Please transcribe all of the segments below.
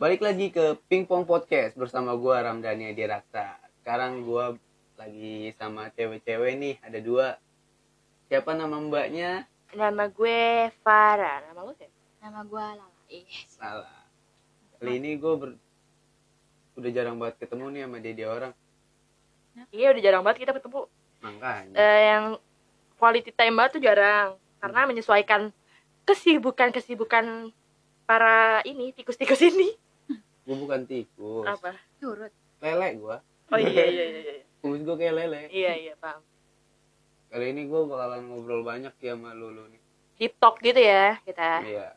Balik lagi ke Pingpong Podcast bersama gua Ramdhani Adiraksa. Sekarang gua lagi sama cewek-cewek nih, ada dua. Siapa nama mbaknya? Nama gue Farah. Nama lu siapa? Nama gue Lala. Salah. Kali ini gue ber... udah jarang banget ketemu nih sama dia, dia orang. Iya udah jarang banget kita ketemu. Makanya. Eh, yang quality time banget tuh jarang. Karena menyesuaikan kesibukan-kesibukan para ini, tikus-tikus ini. Gue bukan tikus. Apa? turut. Lele gua. Oh iya iya iya iya. Kumis gue kayak lele. Iya iya, paham. Kali ini gue bakalan ngobrol banyak ya sama lu, lu nih. Deep talk gitu ya kita. Iya.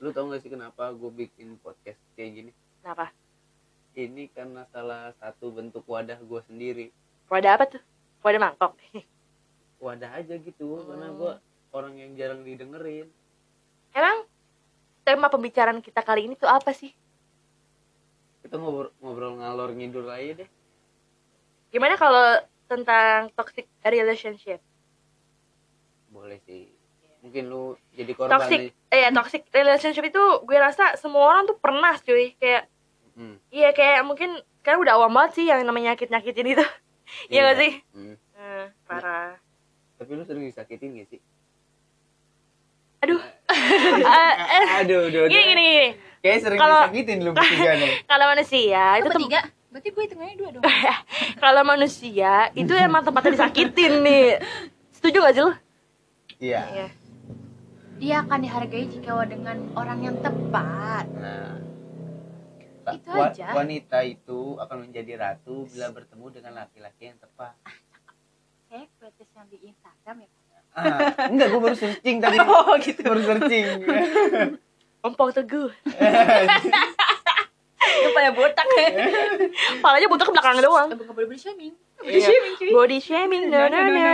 Lu tau gak sih kenapa gue bikin podcast kayak gini? Kenapa? Ini karena salah satu bentuk wadah gue sendiri. Wadah apa tuh? Wadah mangkok. Wadah aja gitu, karena Hmm. gue orang yang jarang didengerin. Emang tema pembicaraan kita kali ini tuh apa sih? Kita ngobrol, ngobrol ngalor ngidur aja deh. Gimana kalau tentang toxic relationship? Boleh sih. Mungkin lu jadi korban Toxic, aja. eh toxic relationship itu gue rasa semua orang tuh pernah cuy. Kayak Hmm. Iya kayak mungkin sekarang udah awam banget sih yang namanya nyakit-nyakitin itu. Iya gak sih? Hmm. Hmm, parah. Tapi lu sering disakitin gak sih? Aduh. Eh, Aduh, aduh, gini gini gini. Kayak sering Kalau- disakitin lu bertiga nih. Kalau manusia Itu itu bertiga. Berarti gue hitungannya dua dong. kalau manusia itu emang tempatnya disakitin nih. Setuju gak sih lu? Iya. Iya. Dia akan dihargai jika dengan orang yang tepat. Nah. Itu wa- aja. Wanita itu akan menjadi ratu bila bertemu dengan laki-laki yang tepat. Kayak quotes yang di Instagram ya. Ah, enggak, gue baru searching tadi. Oh gitu. Baru searching. Ompong teguh. Kepala botak Palanya botak ke belakang doang. Bukan boleh body shaming. Iya. Body shaming, no no no.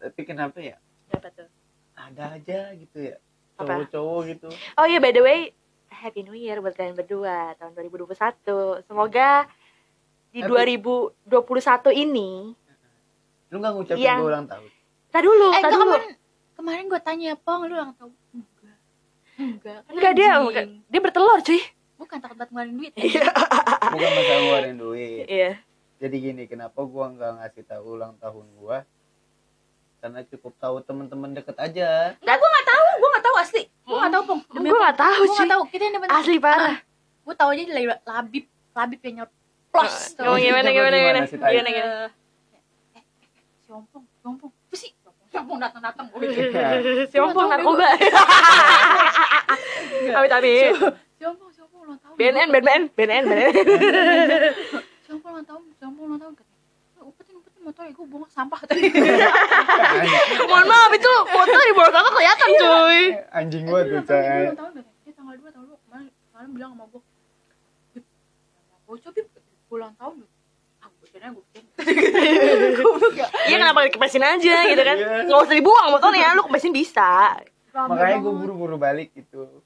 Tapi kenapa ya? Apa tuh? Ada aja gitu ya. Cowok-cowok gitu. Oh iya by the way, Happy New Year buat kalian berdua tahun 2021. Semoga di Happy- 2021 ini, Lu gak ngucapin Yang- gue ulang tahun? tak dulu, Eh, tak dulu. kemarin, kemarin gue tanya, Pong, lu ulang tahun? Enggak. Enggak. kan Enggak dia, enggak. dia bertelur cuy. Bukan takut banget ngeluarin duit. Iya. Bukan masalah ngeluarin duit. Iya. Jadi gini, kenapa gua nggak ngasih tahu ulang tahun gua? Karena cukup tahu teman-teman deket aja. Enggak, gue gak tahu. Gue gak tahu asli. Gue gak tahu, Pong. Gue gak tahu Gue cuy. gak tahu. Kita yang dapat Asli parah. Gue tahu aja dari Labib. Labib yang nyoplos. Ngomong gimana Coba gimana gimana gimana. Gimana gimana. Si Ompong, si Ompong. Apa sih? Si Ompong datang-datang. Si ompong narkoba. Amit amit. Si Ompong, si Ompong ulang tahun. BNN, BNN, BNN, BNN. Si Ompong ulang tahun, si Ompong ulang tahun. "Eh, umpetin, umpetin motor ya. Gue buang sampah tadi. Mohon maaf itu foto di bawah kakak kelihatan cuy. Anjing gua tuh, Dia Cai. ulang tahun. Dia tanggal 2 tanggal 2 kemarin bilang sama gue. Gue coba gue ulang tahun. Bib." Ah, gue kira gue kira. Iya kenapa dikepesin aja gitu kan. Iya. Nggak usah dibuang motornya, lu kepesin bisa. Makanya gua buru-buru balik gitu.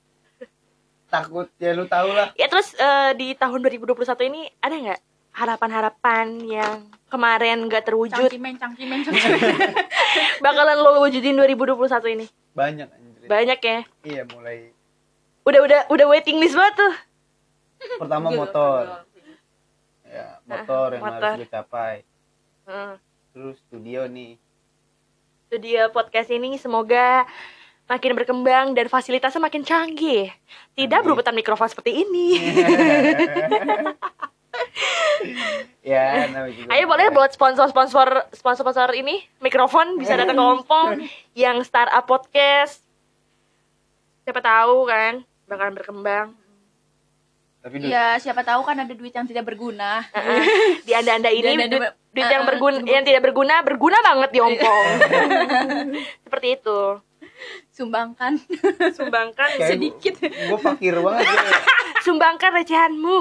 Takut ya lu tau lah. Ya terus eh, di tahun 2021 ini ada nggak harapan-harapan yang kemarin nggak terwujud Cangcimen, cangcimen, cangcimen. bakalan lo wujudin 2021 ini? Banyak anjir. Banyak ya. Iya, mulai Udah udah udah waiting list banget tuh. pertama motor. Ya, motor yang motor. harus gue capai. Hmm. Terus studio nih. Studio podcast ini semoga makin berkembang dan fasilitasnya makin canggih. Tidak Amin. berurutan mikrofon seperti ini. ya. Ayo boleh buat sponsor-sponsor sponsor-sponsor ini mikrofon bisa datang ke Ompong yang startup podcast. Siapa tahu kan bakalan berkembang. Tapi dulu, Ya, siapa tahu kan ada duit yang tidak berguna. Heeh. Di anda-anda ini Di anda-anda- duit, duit yang uh-uh, berguna yang tidak berguna berguna banget di Ompong. Seperti itu. Sumbangkan Sumbangkan kayak sedikit. Gue fakir banget ya. sumbangkan recehanmu.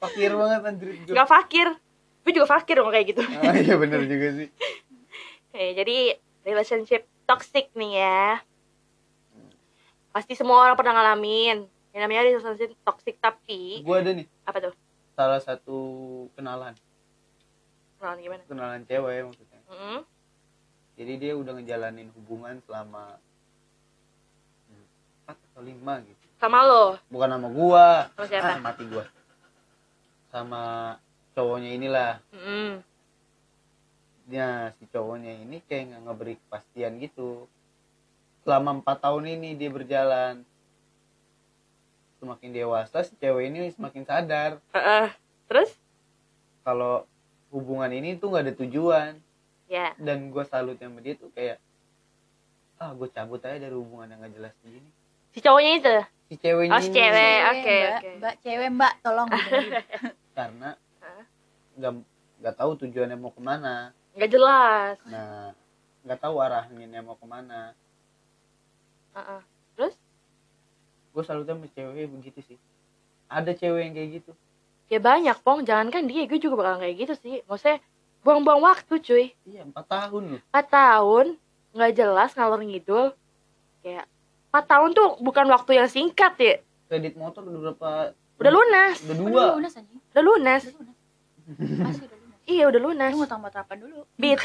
Fakir banget anjir. gua. Gak fakir. Gue juga fakir dong kayak gitu. Ah, iya bener juga sih. Eh, jadi relationship toxic nih ya. Pasti semua orang pernah ngalamin. Yang namanya relationship toxic tapi Gue ada nih apa tuh? salah satu kenalan. Kenalan gimana? Kenalan cewek maksudnya. Mm-mm. Jadi dia udah ngejalanin hubungan selama hmm, empat atau lima gitu. sama lo bukan sama gua sama siapa ah, mati gua sama cowoknya inilah Mm-mm. dia si cowoknya ini kayak nggak ngeberi kepastian gitu selama empat tahun ini dia berjalan semakin dewasa si cewek ini semakin sadar. Heeh. terus? Kalau hubungan ini tuh nggak ada tujuan. Ya. Dan gue salut sama dia tuh kayak ah gue cabut aja dari hubungan yang gak jelas begini. Si cowoknya itu? Si ceweknya Oh, si ini. cewek. Cewek, oke, mbak, oke. mbak cewek mbak. Tolong karena nggak nggak tahu tujuannya mau ke mana. Nggak jelas. Nah nggak tahu arahnya mau ke mana. Heeh. terus gue salut sama cewek begitu sih. Ada cewek yang kayak gitu. Ya banyak pong. Jangankan dia gue juga bakal kayak gitu sih. Maksudnya buang-buang waktu cuy. Iya empat tahun loh. 4 tahun nggak jelas ngalor ngidul. Kayak 4 tahun tuh bukan waktu yang singkat ya. Kredit motor udah berapa? Udah lunas. Udah Udah dua lunas udah lunas. Udah lunas. Masih udah lunas. iya udah lunas. Lu mau tambah terapan dulu. beat.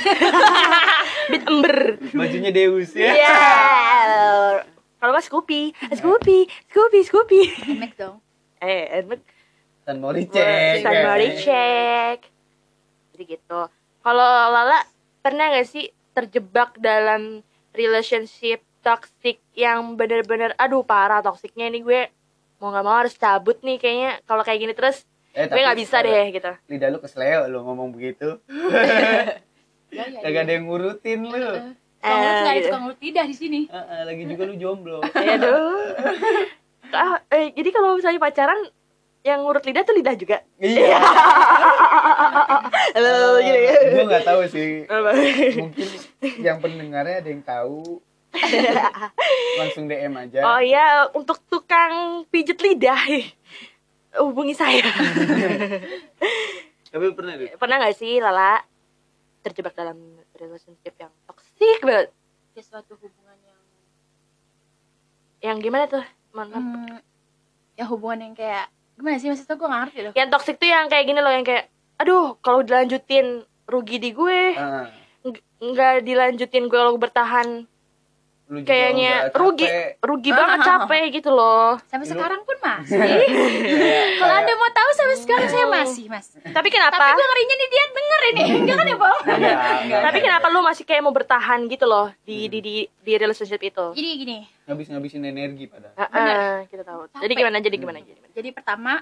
Beat ember. Bajunya Deus ya. Iya. Kalau nggak Scoopy, Scoopy, Scoopy, Scoopy. Emek dong. Eh, enak. San Mori cek San Mori cek. Jadi gitu. Kalau Lala pernah nggak sih terjebak dalam relationship toxic yang bener-bener aduh parah toksiknya ini gue mau nggak mau harus cabut nih kayaknya kalau kayak gini terus eh, gue nggak bisa deh gitu lidah lu kesleo lu ngomong begitu Ya, ya, kagak ada yang ngurutin lu Tukang urut nggak ada gitu. tukang urut lidah di sini. Ah, ah, lagi juga lu jomblo. Aduh. Ah, eh, jadi kalau misalnya pacaran yang ngurut lidah tuh lidah juga? Iya. Halo gitu ya gue nggak tahu sih. Mungkin yang pendengarnya ada yang tahu. Langsung DM aja. Oh iya, untuk tukang pijet lidah hubungi saya. tapi pernah deh Pernah nggak sih Lala? Terjebak dalam relationship yang toksik banget? Ya suatu hubungan yang Yang gimana tuh? Mantap. hmm, ya hubungan yang kayak gimana sih maksudnya gue gak ngerti loh. Yang toksik tuh yang kayak gini loh, yang kayak, aduh kalau dilanjutin rugi di gue, Ng- nggak dilanjutin gue kalau bertahan lu kayaknya rugi, rugi banget capek gitu loh. Sampai Lu- sekarang pun masih. Kayak- Kalau anda mau tahu sampai sekarang saya masih mas. Tapi kenapa? Tapi gue ngerinya nih dia denger ini. Enggak kan ya enggak. Tapi kenapa lu masih kayak mau bertahan gitu loh di di di, di relationship itu? Jadi gini. ngabis ngabisin energi pada Ah, ah, kita tahu. Jadi gimana? Jadi gimana? Jadi gimana? Jadi pertama,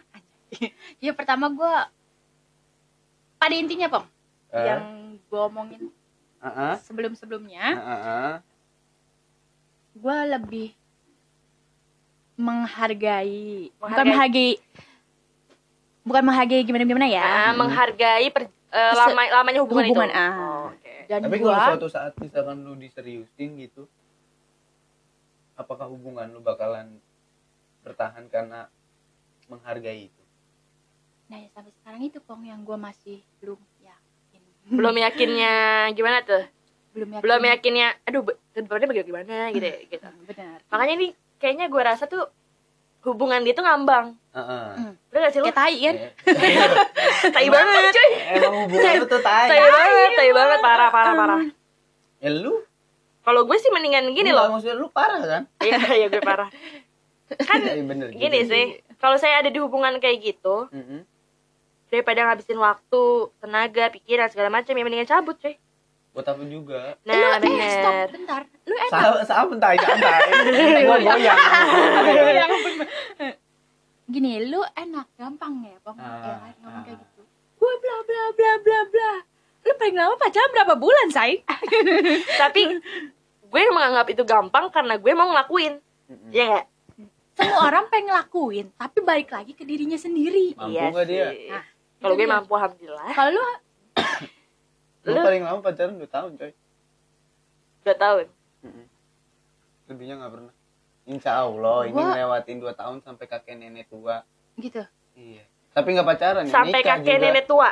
ya pertama gue pada intinya pong Eh, yang gue omongin sebelum sebelumnya. Gue lebih menghargai, bukan Menghargai. menghargai, bukan menghargai gimana gimana ya. Ah, menghargai per, Se- lama, lamanya hubungan, hubungan, itu. ah. Oh, oke. Dan tapi gue, kalau suatu saat misalkan lu diseriusin gitu apakah hubungan lu bakalan bertahan karena menghargai itu nah ya sampai sekarang itu pong yang gue masih belum yakin. Belum yakinnya gimana tuh? Belum yakin. Belum yakinnya, aduh, ke depannya bagaimana gitu, ya, gitu. Benar. Makanya ini kayaknya gue rasa tuh hubungan dia tuh ngambang. Hmm. Bener gak sih lu? Kayak tai kan? Tai banget. emang hubungan tuh tai Tai banget, tai banget, parah, parah, parah. ya lu Kalau gue sih mendingan gini loh. maksudnya lu parah kan Iya, iya gue parah. Kan Iya, bener gini sih, kalau saya ada di hubungan kayak gitu, daripada ngabisin waktu, tenaga, pikiran segala macam, ya mendingan cabut, cuy. Buat apa juga lu, Nah, eh, stop, bener. bentar. Lu enak. Sa santai santai gua goyang Yang bener. Gini, lu enak, gampang ya, Bang. Ah, ya ngomong ah. kayak gitu. Gue bla bla bla bla bla. Lu paling lama pacaran berapa bulan, say? Tapi gue menganggap itu gampang karena gue mau ngelakuin. Mm-mm. Iya nggak? Semua orang pengen ngelakuin, tapi balik lagi ke dirinya sendiri. Mampu Iya nggak dia? Nah, Kalau gue mampu alhamdulillah. Kalau lu lu Lu- paling lama pacaran 2 tahun coy Dua tahun. Mm-mm. lebihnya nggak pernah Insya Allah ini Gua- ngelewatin 2 tahun sampai kakek nenek tua gitu. iya tapi nggak pacaran ya Sampai nikah kakek juga. nenek tua.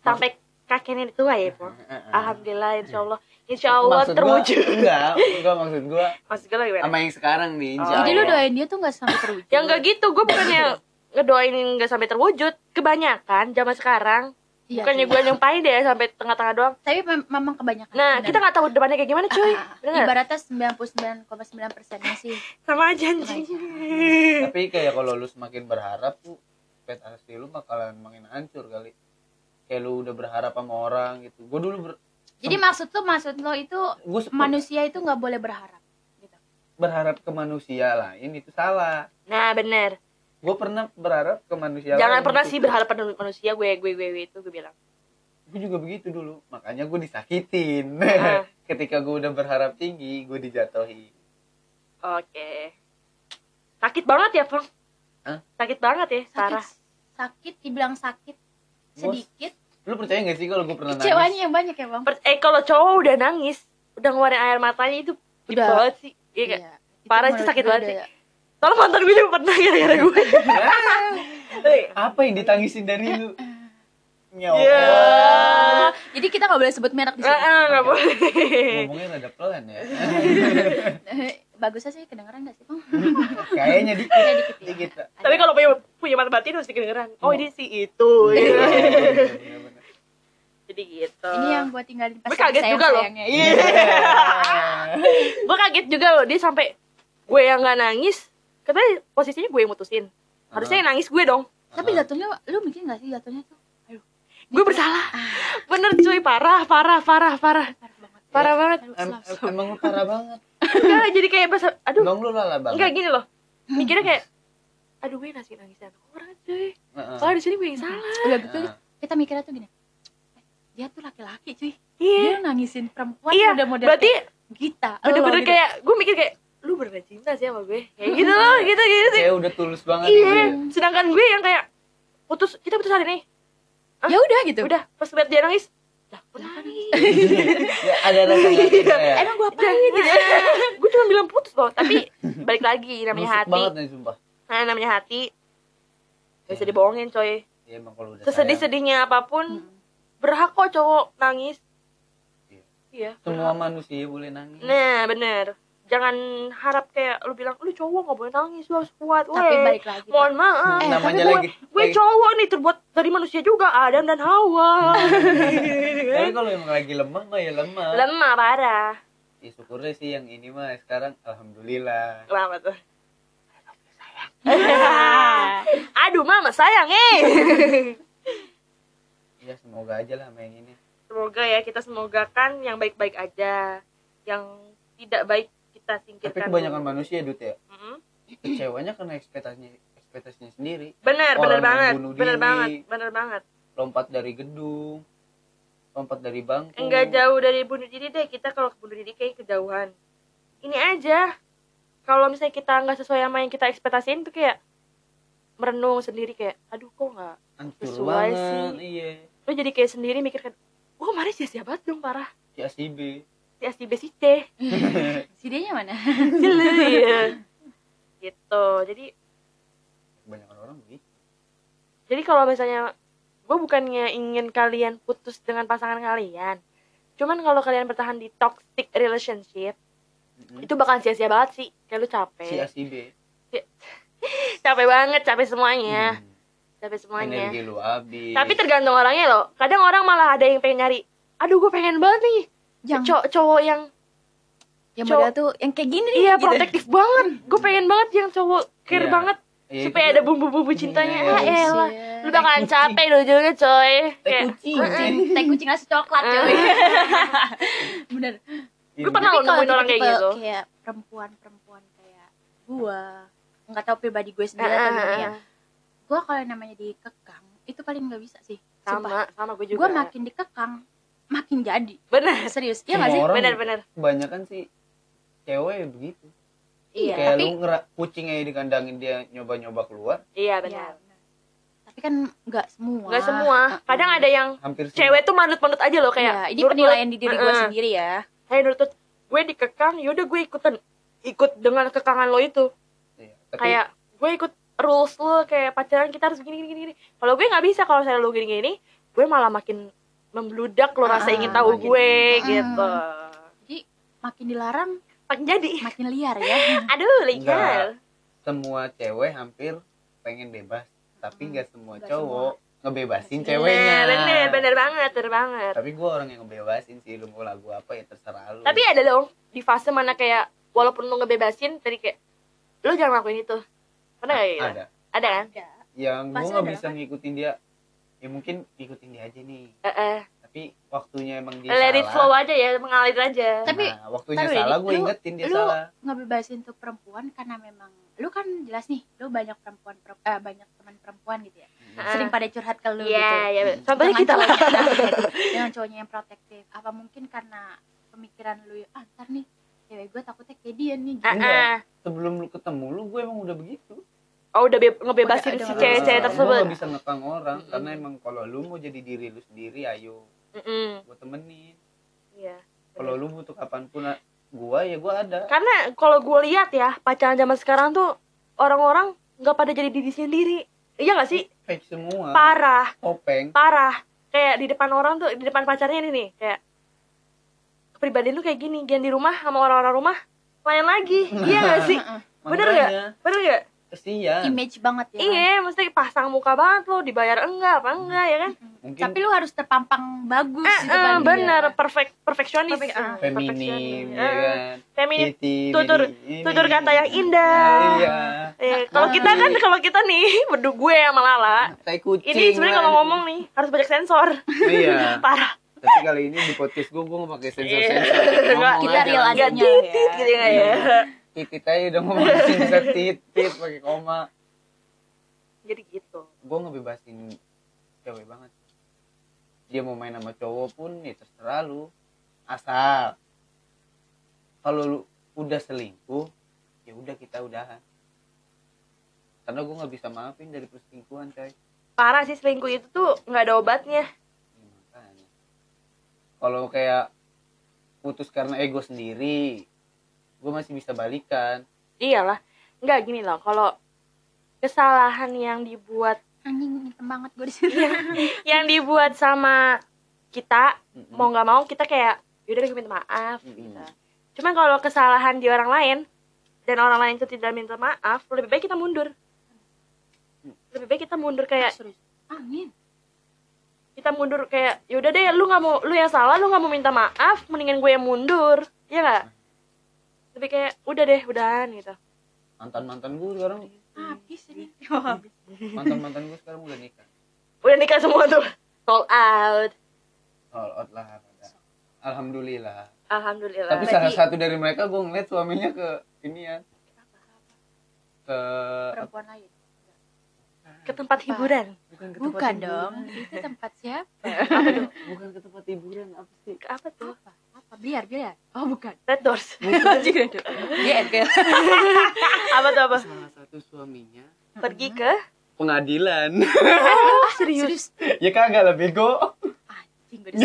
Sampai kakek nenek tua ya, Po. Heeh. Alhamdulillah, insya Allah. Insya Allah Maksud gua- terwujud. enggak enggak maksud gua Maksud gue gimana? sama yang sekarang nih insya Oh, Jadi Allah lu doain dia tuh gak sampai terwujud. Ya enggak gitu, gue bukannya ngedoain nggak sampai terwujud. Kebanyakan zaman sekarang Iya, bukannya cuy. gue nyumpahin deh sampai tengah-tengah doang? Tapi mem- memang kebanyakan. Nah Benar. kita nggak tahu depannya kayak gimana cuy. Ah, ah, Bener. Nggak? ibaratnya 99,9 persennya sih. Sama aja anjing. Tapi kayak kalau lu semakin berharap tuh ekspektasi lu bakalan makin hancur kali. Kayak lu udah berharap sama orang gitu. Gue dulu ber- jadi maksud lo maksud lo itu manusia itu nggak boleh berharap gitu? Berharap ke manusia lain itu salah. Nah bener gue pernah berharap ke manusia jangan lain pernah gitu. sih berharap pada manusia gue gue gue, gue itu gue bilang. Gue juga begitu dulu makanya gue disakitin. Ah. ketika gue udah berharap tinggi gue dijatuhi. Oke. Sakit banget ya Pong Hah? sakit banget ya sakit Sarah sakit dibilang sakit. Sedikit. Lu percaya gak sih kalau gue pernah nangis? Kecewanya yang banyak ya bang? Per- eh kalau cowok udah nangis udah ngeluarin air matanya itu Udah. banget sih. Iya? Iya, itu Parah, itu sakit banget udah- Soalnya mantan gue juga pernah gara-gara gue apa yang ditangisin dari lu nyawa Iya. jadi kita nggak boleh sebut merek di sini eh, nggak boleh ngomongnya rada pelan ya bagusnya sih kedengeran nggak sih bang kayaknya dikit Ya, dikit ya. dikit. Tapi kalau punya punya mata batin harus kedengeran. Oh ini sih itu. Iya, gitu. bener-bener. Jadi gitu. ini yang buat tinggalin pas Gue kaget juga loh. Iya. gue kaget juga loh dia sampai gue yang nggak nangis. Katanya posisinya gue yang mutusin. Harusnya yang nangis gue dong. tapi jatuhnya lu mikir nggak sih jatuhnya tuh aduh Gue bersalah. Bener cuy parah parah parah parah parah banget slap. emang parah banget Enggak jadi kayak berasa. Aduh emang lu lala banget enggak gini loh. Mikirnya kayak aduh gue ngasih nangisan orang cuy. Heeh. Soalnya di sini gue yang salah. udah gitu kita mikirnya tuh gini eh, dia tuh laki-laki cuy Iya. dia nangisin perempuan Iya. udah model Berarti kita bener-bener kayak gue mikir kayak lu beneran cinta sih sama gue. Kayak gitu loh gitu gitu sih. Kayak udah tulus banget gitu iya ya. sedangkan gue yang kayak putus kita putus hari ini. Ya udah gitu. Udah pas liat dia nangis. Lah gue nangis? Ya ada rasa tega ya? Emang gua Udah, apain gitu. gue cuma bilang putus loh tapi balik lagi namanya Nusuk hati. banget nih sumpah. Nah namanya hati. Gak bisa Iya. dibohongin coy. Ya emang kalau udah sesedih sayang, sedihnya apa pun Hmm. berhak kok cowok nangis. Iya. iya semua manusia boleh nangis. Nah bener jangan harap kayak lu bilang lu cowok gak boleh nangis lu harus kuat. Tapi Weh, balik lagi mohon maaf. Eh, namanya tapi lagi gue lagi- cowok nih terbuat dari manusia juga Adam dan Hawa. Tapi kalau emang lagi lemah mah ya lemah. Lemah parah. Ya syukurnya sih yang ini mah sekarang alhamdulillah. Kenapa tuh aduh mama sayang eh. Ya semoga aja lah main ini. Semoga ya kita semoga kan yang baik-baik aja. Yang tidak baik kita tapi singkirkan kebanyakan dulu. manusia Dut ya Mm-mm. kecewanya karena ekspektasinya ekspektasinya sendiri bener yang banget diri. banget bener banget lompat dari gedung lompat dari bangku enggak jauh dari bunuh diri deh kita kalau ke bunuh diri kayak kejauhan ini aja kalau misalnya kita nggak sesuai sama yang kita ekspektasiin tuh kayak merenung sendiri kayak aduh kok nggak sesuai banget sih. iya lo jadi kayak sendiri mikir kan oh kemarin sia-sia banget dong parah si ACB si A si B si C si dia mana? Si lu ya gitu. Jadi kebanyakan orang begitu. Jadi kalau misalnya gue bukannya ingin kalian putus dengan pasangan kalian cuman kalau kalian bertahan di toxic relationship Mm-mm. itu bakal sia-sia banget sih. Kayak lu si capek ACB capek banget capek semuanya. Hmm. capek semuanya. Energi lu habis. Tapi tergantung orangnya loh. Kadang orang malah ada yang pengen nyari aduh gue pengen banget nih yang cowok cowok yang yang cowok- tuh yang kayak gini nih, iya gitu. protektif banget gue pengen banget yang cowok care Iya. banget Iya, supaya ada bumbu-bumbu cintanya Iya, ah iya. elah lu bakalan capek lu juga coy teh kayak kucing kucing teh kucing nasi coklat Ah. coy bener Gue pernah kalau nemuin orang kayak gitu. kayak perempuan-perempuan kayak gua nggak tahu pribadi gue Ah, sendiri atau ah, gimana ya ah. gua kalau yang namanya dikekang itu paling nggak bisa sih Sumpah. sama sama gue juga gue makin dikekang makin jadi. Bener. Serius. Iya Semua nggak sih? orang bener-bener kebanyakan sih cewek begitu. Iya kayak tapi lu ngera kucing aja dikandangin dia nyoba-nyoba keluar. Iya benar benar. tapi kan nggak semua. Nggak semua. Kadang ada yang hampir semua. cewek tuh manut-manut aja loh kayak kayak ini nurut-nurut. penilaian di diri gue Heeh. sendiri ya. Hey nurut gue dikekang yaudah gue ikutan. Ikut dengan kekangan lo itu. Iya, tapi kayak gue ikut rules lo kayak pacaran kita harus gini gini gini kalau gue nggak bisa kalau saya lo gini gini gue malah makin membludak lo rasa Ah, ingin tahu makin- gue Ah. gitu jadi makin dilarang makin jadi makin liar ya aduh liar Enggak. semua cewek hampir pengen bebas tapi Hmm, nggak semua nggak cowok ngebebasin Nah, ceweknya bener, bener banget, bener banget. tapi gue orang yang ngebebasin sih lu mau lagu apa ya terserah lu Tapi ada dong di fase mana kayak walaupun lu ngebebasin tadi kayak lu jangan lakuin itu. Pernah gak gitu? ada Ada kan? ada yang gue nggak bisa kan? ngikutin dia ya mungkin ngikutin dia aja nih Eh, eh. tapi waktunya emang dia Let it salah flow aja ya, mengalir aja. Tapi- nah, waktunya ya, salah gue ingetin dia lu salah ngebebasin tuh perempuan karena memang lu kan jelas nih lu banyak perempuan per- eh, banyak teman perempuan gitu ya Ah. sering pada curhat ke lu Iya, gitu iya. Contohnya Dengan kita lah. cowoknya, dengan cowoknya yang protektif apa mungkin karena pemikiran lu ah ntar nih cewek gue takutnya kayak dia nih gitu. Ah, Enggak. ah. sebelum lu ketemu lu gue emang udah begitu Oh, udah be- ngebebasin Udah si cewek-cewek tersebut. gue gak bisa ngekang orang Mm-mm. karena emang kalau lu mau jadi diri lu sendiri ayo Mm-mm. gue temenin Iya. kalau lu butuh kapan pun a- gua ya gua ada Karena kalau gue lihat ya, pacaran zaman sekarang tuh orang-orang nggak pada jadi diri sendiri. Iya gak sih? fake semua Parah, topeng parah. Kayak di depan orang tuh, di depan pacarnya ini nih, kayak kepribadian lu kayak gini, gian di rumah sama orang-orang rumah lain lagi. Iya gak sih? Bener nggak? Makanya, Bener gak? Kesian image banget ya kan? Iya, mesti pasang muka banget lo, dibayar enggak apa enggak ya kan? mungkin tapi lu harus terpampang bagus Eh, di eh, depan dia. bener, perfect, perfeksionis. Perfect, ah. feminim ya Eh, kan Feminim. Tutur- tutur kata yang indah. iya Eh, kalau kita kan kalau kita nih berdua gue sama Lala, tai kucing ini sebenarnya kalau ngomong nih harus banyak sensor. iya Parah. tapi kali ini di podcast gua gua nggak pakai sensor Iya. sensor Nggak, kita real adanya titit ya. gitu ya ya. Titit aja udah ngomong sini bisa titit pakai koma Jadi gitu. gua ngebebasin cewek banget dia mau main sama cowok pun ya terserah lu asal kalau lu udah selingkuh ya udah kita udahan karena gua nggak bisa maafin dari perselingkuhan coy Parah sih selingkuh itu tuh nggak ada obatnya. Ya, makanya. kalau kayak putus karena ego sendiri gue masih bisa balikan Iyalah. Enggak gini loh, kalau kesalahan yang dibuat anjing hitam banget gue di sini yang dibuat sama kita Mm-mm. mau nggak mau kita kayak yaudah deh gue minta maaf Mm-mm. gitu. Cuman kalau kesalahan di orang lain dan orang lain itu tidak minta maaf, lebih baik kita mundur. Lebih baik kita mundur kayak serius amin kita mundur kayak yaudah deh lu nggak mau lu yang salah lu nggak mau minta maaf mendingan gue yang mundur ya nggak lebih kayak udah deh udahan gitu. Mantan mantan gue sekarang. Habis ini. Mantan mantan gue sekarang udah nikah. Udah nikah semua tuh. Sold out. All out lah. Alhamdulillah. Alhamdulillah. Tapi Berarti- salah satu dari mereka gue ngeliat suaminya ke ini ya. Ke perempuan lain. Ke tempat hiburan? Bukan ke tempat bukan hiburan. dong. Itu tempat siapa? Apa tuh bukan ke tempat hiburan apa sih? Ke apa tuh? Apa apa biar biar. Oh bukan. Red doors. Biar biar apa tuh apa? Salah satu suaminya. Pergi ke? Pengadilan. Ah serius? Serius ya kagak lah bego. Anjing gue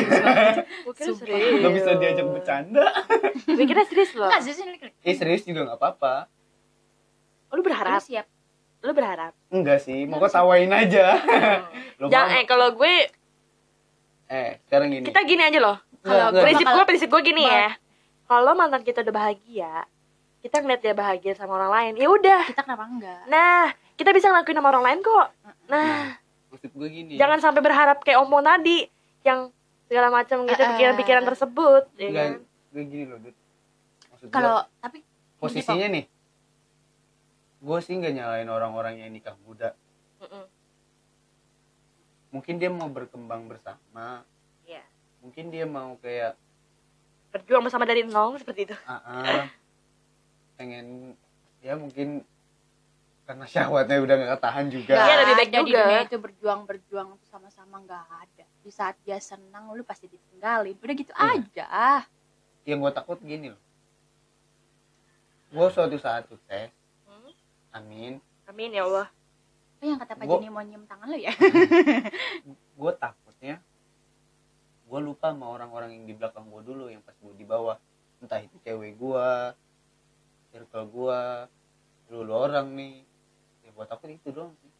gue serius nggak bisa diajak bercanda. Gue kira serius loh. Nggak serius ini eh serius juga nggak apa-apa. Lu berharap? Lu siap? Lu berharap? Enggak sih mau ketawain aja. Lo jangan mau- eh kalau gue eh sekarang gini. Kita gini aja loh kalau prinsip gue prinsip gue gini ya kalau mantan kita udah bahagia kita ngeliat dia bahagia sama orang lain ya udah kita kenapa enggak nah kita bisa ngelakuin sama orang lain kok nah maksud gue gini jangan sampai berharap kayak omong tadi yang segala macam gitu Eh, eh. pikiran-pikiran tersebut ya enggak kan gue gini loh Dut. kalau tapi posisinya nih gue sih nggak nyalain orang-orang yang nikah muda Mm-mm. mungkin dia mau berkembang bersama. Mungkin dia mau kayak berjuang bersama dari nol seperti itu. Ah ah, pengen ya mungkin karena syahwatnya udah nggak tahan juga. Iya, lebih baik di juga. dunia itu berjuang berjuang sama-sama nggak ada. Di saat dia senang lu pasti ditinggalin. Udah gitu Iya. aja. Yang gue takut gini loh. Gue suatu saat sukses. Hmm. amin. Amin ya Allah. Oh, yang kata Pak Gua- Joni mau nyium tangan lu ya? Gue takutnya gue lupa sama orang-orang yang di belakang gue dulu yang pas gue di bawah entah itu cewek gue circle gue lu lu orang nih ya gue takut itu doang sih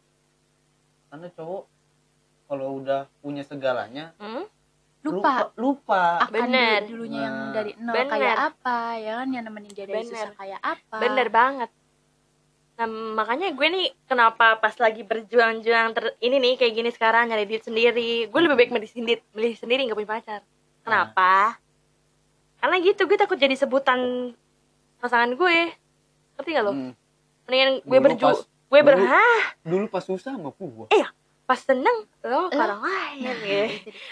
karena cowok kalau udah punya segalanya Hmm? lupa lupa akan Bener. dulu- dulunya yang Nah. dari nol Bener. kayak apa ya kan yang nemenin dia dari Bener. susah kayak apa bener banget Nah, makanya gue nih kenapa pas lagi berjuang-juang ter ini nih kayak gini sekarang nyari duit sendiri, gue lebih baik milih sendiri, milih sendiri nggak punya pacar. Kenapa? Karena gitu gue takut jadi sebutan pasangan gue. Ngerti gak lo? Hmm. Mendingan gue berjuang, gue ber dulu- Hah, dulu pas susah sama gua pas seneng lo ke orang lain Nah, ya.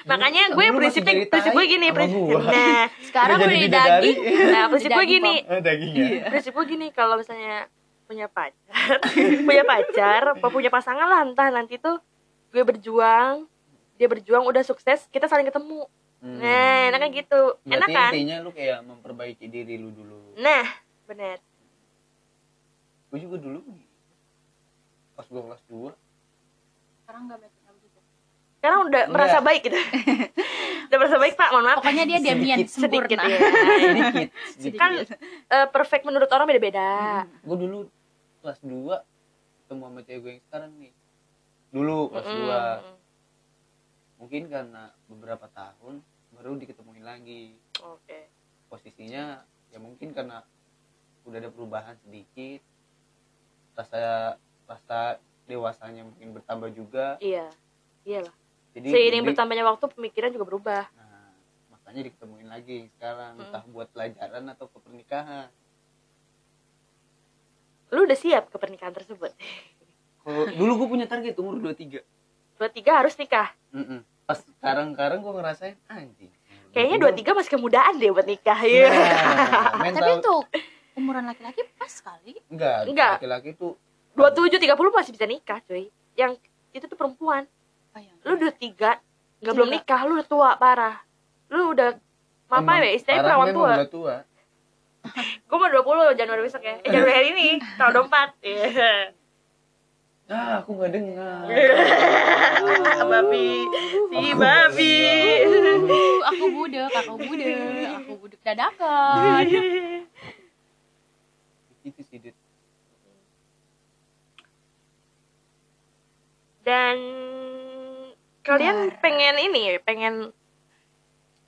Makanya Dulu- gue prinsipnya prinsip gue gini, prinsip. Nah, sekarang Udah daging nah prinsip gue gini, ah, dagingnya Iya. prinsip gue gini kalau misalnya punya pacar. Punya pacar apa punya pasangan lah entah nanti tuh gue berjuang dia berjuang udah sukses kita saling ketemu. Hmm. nah enaknya gitu. Enak Berarti kan intinya lu kayak memperbaiki diri lu dulu. Nah bener. Gue juga dulu pas gue kelas 2 sekarang nggak begitu nggak begitu sekarang udah Enggak. merasa baik gitu. Udah merasa baik pak mohon maaf. Pokoknya dia diam-diam Sedikit, sedikit sempurna. ya sedikit. Sedikit kan eh, perfect menurut orang beda-beda. Gue dulu kelas 2 ketemu sama cewek gue yang sekarang nih. Dulu kelas Mm-mm. 2 mungkin karena beberapa tahun baru diketemuin lagi. Oke. Posisinya ya mungkin karena udah ada perubahan sedikit. Rasa rasa dewasanya mungkin bertambah juga. Iya. Iyalah. Jadi seiring jadi- bertambahnya waktu pemikiran juga berubah. Nah, makanya diketemuin lagi sekarang. Mm. entah buat pelajaran atau ke pernikahan lu udah siap ke pernikahan tersebut? Kalau dulu gue punya target umur 23 dua tiga harus nikah? Mm-mm. pas sekarang sekarang gue ngerasain anjing. Kayaknya dua tiga masih kemudaan deh buat nikah ya nah, tapi untuk umuran laki-laki pas sekali. Enggak Enggak. laki-laki tuh dua tujuh tiga puluh masih bisa nikah cuy. Yang itu tuh perempuan. Oh, yang lu udah tiga nggak Iya, belum nikah lu udah tua parah. Lu udah apa ya istilahnya perawan memang tua. udah tua gue mau 20 Januari besok ya. Eh, Januari hari ini tahun 24 Iya. ah aku nggak dengar. Babi. Si babi. Uh, aku budek aku budek aku budek dadakan itu sih Dit. dan kalian pengen ini pengen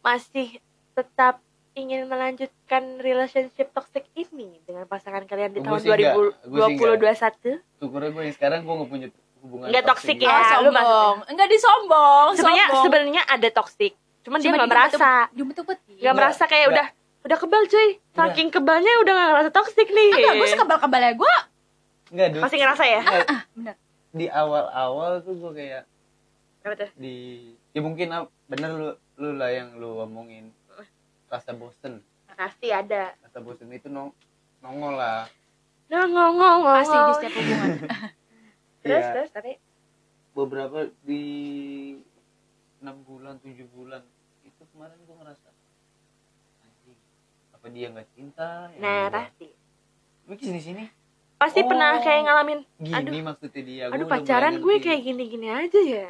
masih tetap ingin melanjutkan relationship toxic ini dengan pasangan kalian di Gua tahun sih enggak. Gua sih 2021 syukurnya gue yang sekarang gue nggak punya hubungan Nggak toxic gitu. ya. oh, lu sombong enggak disombong sebenarnya sombong. sebenarnya ada toxic cuman dia Cuma nggak merasa diumpet-umpetin. nggak merasa kayak udah udah kebal cuy saking kebalnya udah nggak ngerasa toxic nih enggak gue sekebal-kebalnya gue Nggak, Dut. masih ngerasa ya Nggak, bener di awal-awal tuh gue kayak apa tuh di ya mungkin ah, bener lu lu lah yang lu omongin rasa bosen. Pasti ada. Rasa bosen itu nong nongol lah. Nah ngomong ngomong pasti di setiap hubungan. Terus Iya. terus tapi? Beberapa di enam bulan tujuh bulan itu kemarin gue ngerasa anjing apa dia nggak cinta? Ya nah gua. pasti. Gue sini sini. Pasti Oh. pernah kayak ngalamin gini Aduh. maksudnya dia aduh Gua pacaran gue kayak gini-gini aja ya.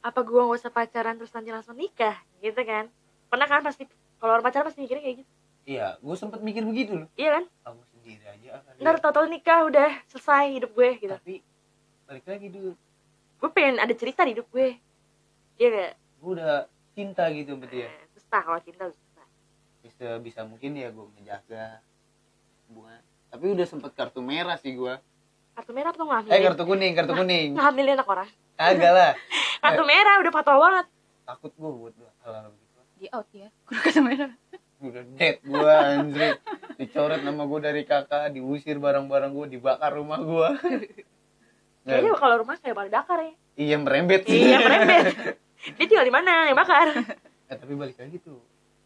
Apa gue gak usah pacaran terus nanti langsung nikah? Gitu kan. Pernah kan? Pasti kalau orang pacaran pasti mikirnya kayak gitu. Iya gue sempet mikir begitu loh. Iya kan? Kamu sendiri aja kali ntar ya. tau-tau nikah udah selesai hidup gue gitu. Tapi balik lagi dulu gue pengen ada cerita di hidup gue. Iya gak gue udah cinta gitu sama dia Nah, susah kalau cinta susah. Bisa bisa mungkin ya gue menjaga hubungan tapi udah sempet kartu merah sih gue kartu merah tuh ngambil eh kartu kuning kartu kuning. ngambilin anak orang. Kagak lah. Kartu merah udah patah banget. Takut gue buat hal-hal di out ya. Kudu ke merah. Udah dead gue anjir dicoret nama gue dari kakak diusir barang-barang gue dibakar rumah gue kayaknya kalau rumah kayak pada dakar ya. Iya merembet. Iya merembet. Dia tinggal di mana? Yang bakar. Eh, tapi balik lagi tuh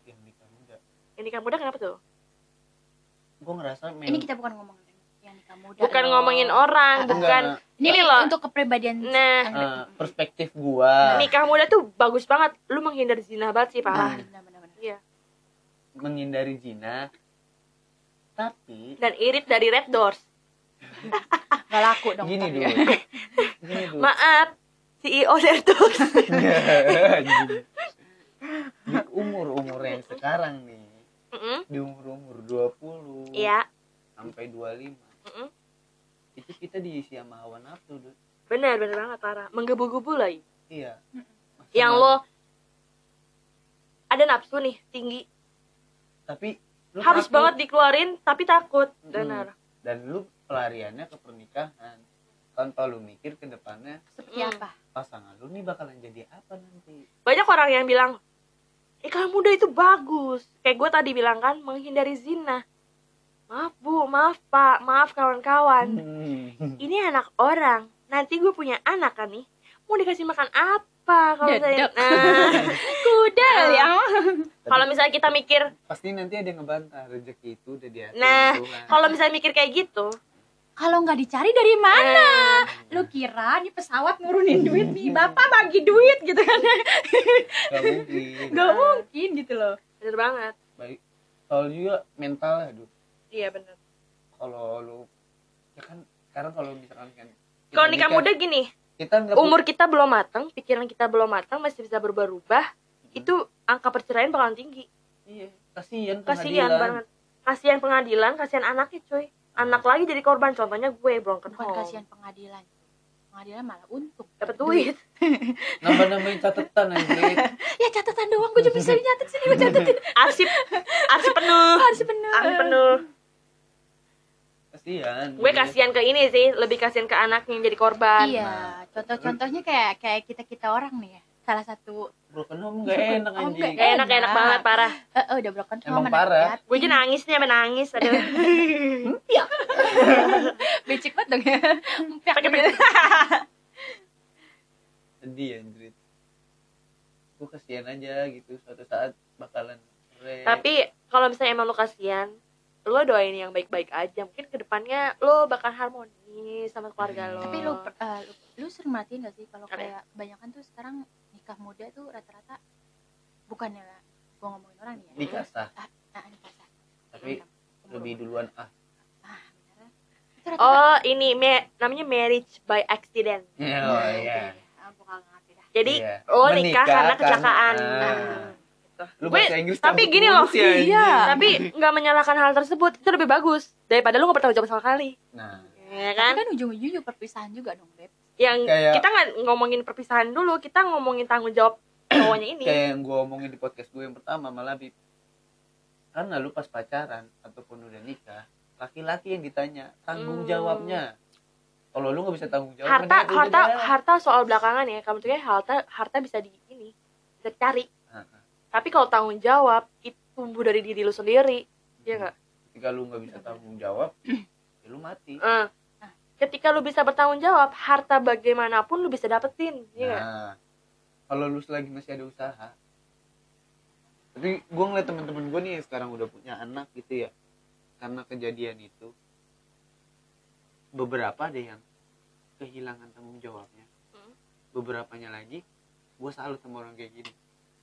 yang nikah muda. Ini kamu muda kenapa tuh? Gue ngerasa ini kita bukan ngomongin yang nikah muda bukan loh. ngomongin orang Enggak. bukan ini, ini loh. untuk kepribadian Nah. Eh, perspektif gue nikah muda tuh bagus banget lu menghindar zina banget sih parah Benar, benar, benar. iya menghindari zina tapi dan irit dari red doors Gak laku dong gini dulu gini dulu maaf CEO red doors Anjing. di umur umur yang sekarang nih Mm-mm. di umur umur 20 iya sampai 25 Mm-mm. itu kita diisi sama hawa nafsu Dut. benar benar banget parah. Menggebu-gebu lagi iya. Masa yang lo ada nafsu nih tinggi. Tapi lu harus takut. banget dikeluarin tapi takut. Benar. Dan lu pelariannya ke pernikahan. Tanpa lu mikir ke depannya seperti Hmm. apa? pasangan lu nih bakalan jadi apa nanti? Banyak orang yang bilang nikah muda itu bagus. Kayak gue tadi bilang kan menghindari zina maaf bu. Maaf pak. Maaf kawan-kawan. Hmm. ini anak orang. Nanti gue punya anak kan nih mau dikasih makan apa kalau saya nah, kuda ya. Kalau misalnya kita mikir pasti nanti ada yang ngebantah. Rezeki itu udah diatur Nah, kalau misalnya mikir kayak gitu kalau nggak dicari dari mana? Nah, lu kira nih pesawat nurunin duit nih? Bapak bagi duit gitu kan? Gak mungkin. Nggak mungkin gitu loh. Bener banget. Baik. Soal juga mental ya Dut. Iya bener. Kalau lu ya kan sekarang kalau misalkan kan kalau nikah muda gini kita nggak umur kita belum matang pikiran kita belum matang masih bisa berubah-ubah itu angka perceraian bakalan tinggi. Iya kasihan kasihan pengadilan. banget. Kasihan pengadilan kasihan anaknya cuy. Anak lagi jadi korban contohnya gue broken bukan home. kasihan pengadilan pengadilan malah untung. Dapat duit. Nambah nambahin catatan anjir ya catatan doang gue juga bisa nyatet sini gue catetin. Arsip arsip penuh. Harus bener arsip penuh kasihan. Gue kasihan ke ini sih lebih kasihan ke anak yang jadi korban. Iya contoh-contohnya kayak kayak kita kita orang nih ya salah satu broken home gak enak Oh, anjing. nggak enak. Enak Enak. banget parah. eh, udah broken home Emang parah. gue aja nangis nih sampe nangis ada becek banget dong ya. Pakai gitu. sedih anjir gue kasihan aja gitu suatu saat bakalan tapi kalau misalnya emang lo kasihan lo doain yang baik-baik aja. Mungkin ke depannya lo bakal harmonis sama keluarga lo. Tapi lu, eh, lu lu sering merhatiin gak sih kalau ya? kayak kebanyakan tuh sekarang nikah muda tuh rata-rata bukannya gua ngomongin orang nih ya. Nikah sah ah, ah, nikah sah. tapi Umur- lebih duluan ah. Ah beneran itu rata-rata oh ini me- namanya marriage by accident. Oh Nah, iya. ya. Ah, ngerti dah. Jadi Iya. lo nikah Menikah karena kecelakaan. karena- Nah. Lu bahasa Inggris tapi gini loh, ya, iya. tapi nggak menyalahkan hal tersebut. Itu lebih bagus. Daripada lo nggak bertanggung jawab sama sekali. Nah. Ya kan, kan? kan ujung-ujungnya perpisahan juga dong beb. Yang Kayak- kita nggak ngomongin perpisahan dulu kita ngomongin tanggung jawab cowoknya ini. Kayak yang gue omongin di podcast gue yang pertama malah Bib karena lu pas pacaran ataupun udah nikah laki-laki yang ditanya tanggung Hmm. jawabnya. Kalau lu nggak bisa tanggung jawab harta harta harta soal belakangan ya. Kamu tuh kayak harta harta bisa di ini bisa cari. Tapi kalau tanggung jawab itu tumbuh dari diri lu sendiri ya nggak? Ketika lu nggak bisa tanggung jawab ya lu mati. Eh, ketika lu bisa bertanggung jawab harta bagaimanapun lu bisa dapetin ya nah kalau lu selagi masih ada usaha. Tapi gue ngeliat teman-teman gue nih yang sekarang udah punya anak gitu ya karena kejadian itu beberapa ada yang kehilangan tanggung jawabnya. Hmm. beberapanya lagi gue salut sama orang kayak gini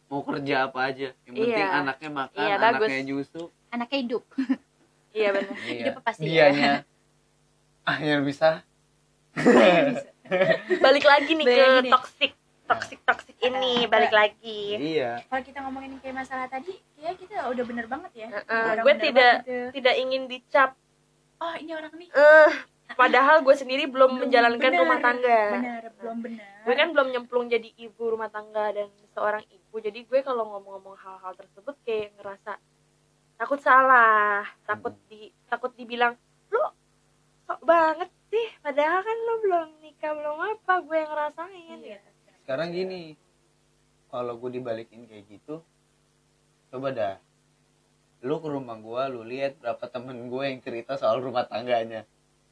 mau kerja apa aja. Yang penting Iya. anaknya makan Iya, bagus. anaknya nyusu. Anaknya hidup. Iya benar iya. Hidup pasti. Ya. dianya akhirnya bisa. Balik lagi nih Balik ke toxic toxic toxic ini. Balik lagi. Iya. Kalau kita ngomongin kayak masalah tadi kayak kita udah bener banget ya. Heeh, Udah gue tidak banget gitu. tidak ingin dicap. Oh ini orang nih. Eh padahal gue sendiri belum Belum menjalankan bener, rumah tangga. Bener belum bener. Gue kan belum nyemplung jadi ibu rumah tangga dan seorang ibu jadi gue kalau ngomong-ngomong hal-hal tersebut kayak ngerasa takut salah takut di takut dibilang lu sok banget sih padahal kan lu belum nikah belum apa gue yang ngerasain Iya. gitu. sekarang gini kalau gue dibalikin kayak gitu coba dah lu ke rumah gue lu lihat berapa temen gue yang cerita soal rumah tangganya.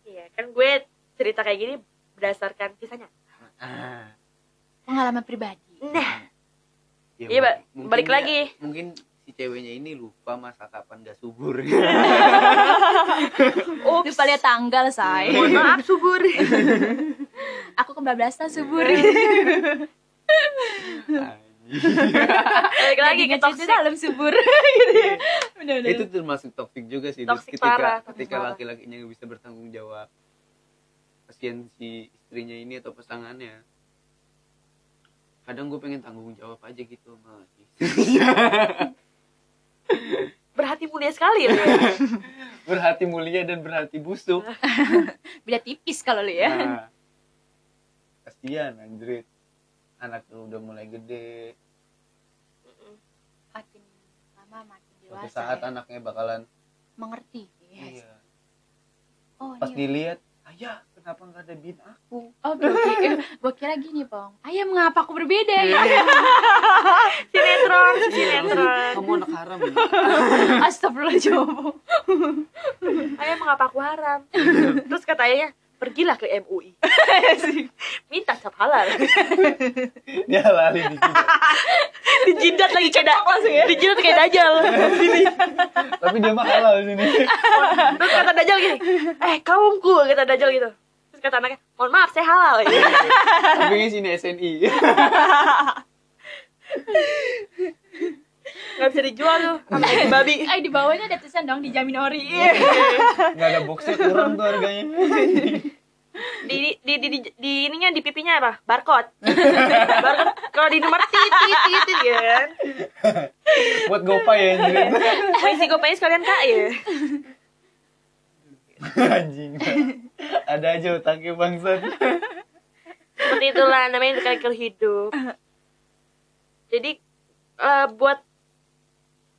Iya kan gue cerita kayak gini berdasarkan kisahnya. Ah. Pengalaman pribadi. Nah ya Iya, Mbak. mungkin Balik lagi. mungkin si ceweknya ini lupa masa kapan gak subur. Ups. lupa lihat tanggal say. Mohon maaf subur. Aku kebablasan subur. Balik lagi ke toxic. dalam subur. Gitu ya. Bener bener. Itu termasuk toxic juga sih. Toxic ketika parah, ketika laki-lakinya nggak bisa bertanggung jawab kasihan si istrinya ini atau pasangannya kadang gue pengen tanggung jawab aja gitu sama berhati mulia sekali ya. Berhati mulia dan berhati busuk. Beda tipis kalau lu ya. Nah, kasihan anak tuh udah mulai gede. Makin lama makin suatu dewasa saat ya. anaknya bakalan mengerti yes. iya. Oh pas iya dilihat ayah kenapa nggak ada bin aku? Oh, oke. Eh, gua kira gini, Pong. Ayah mengapa aku berbeda ya? sinetron Iya, sinetron. Kamu anak haram ya? Astagfirullahaladzim. ayah mengapa aku haram? Terus kata ayahnya pergilah ke MUI minta cap halal. Dia lali di sini dijidat lagi kayak da- dijidat kayak dajal tapi dia mah halal sini. Terus kata dajal gini eh kaumku kata dajal gitu terus kata anaknya mohon maaf saya halal. Tapi ini sini SNI nggak bisa dijual tuh sama babi. Eh di bawahnya ada tulisan dong dijamin ori. nggak ada boxnya kurang tuh harganya. Di di di di, di, di ininya di pipinya apa? Barcode. Barcode. Kalau di nomor tit tit tit tit ya kan? Buat gopay ya mau isi gopay sekalian kak ya anjing ada aja otaknya bangsat. Seperti itulah namanya cycle hidup. Jadi eh, buat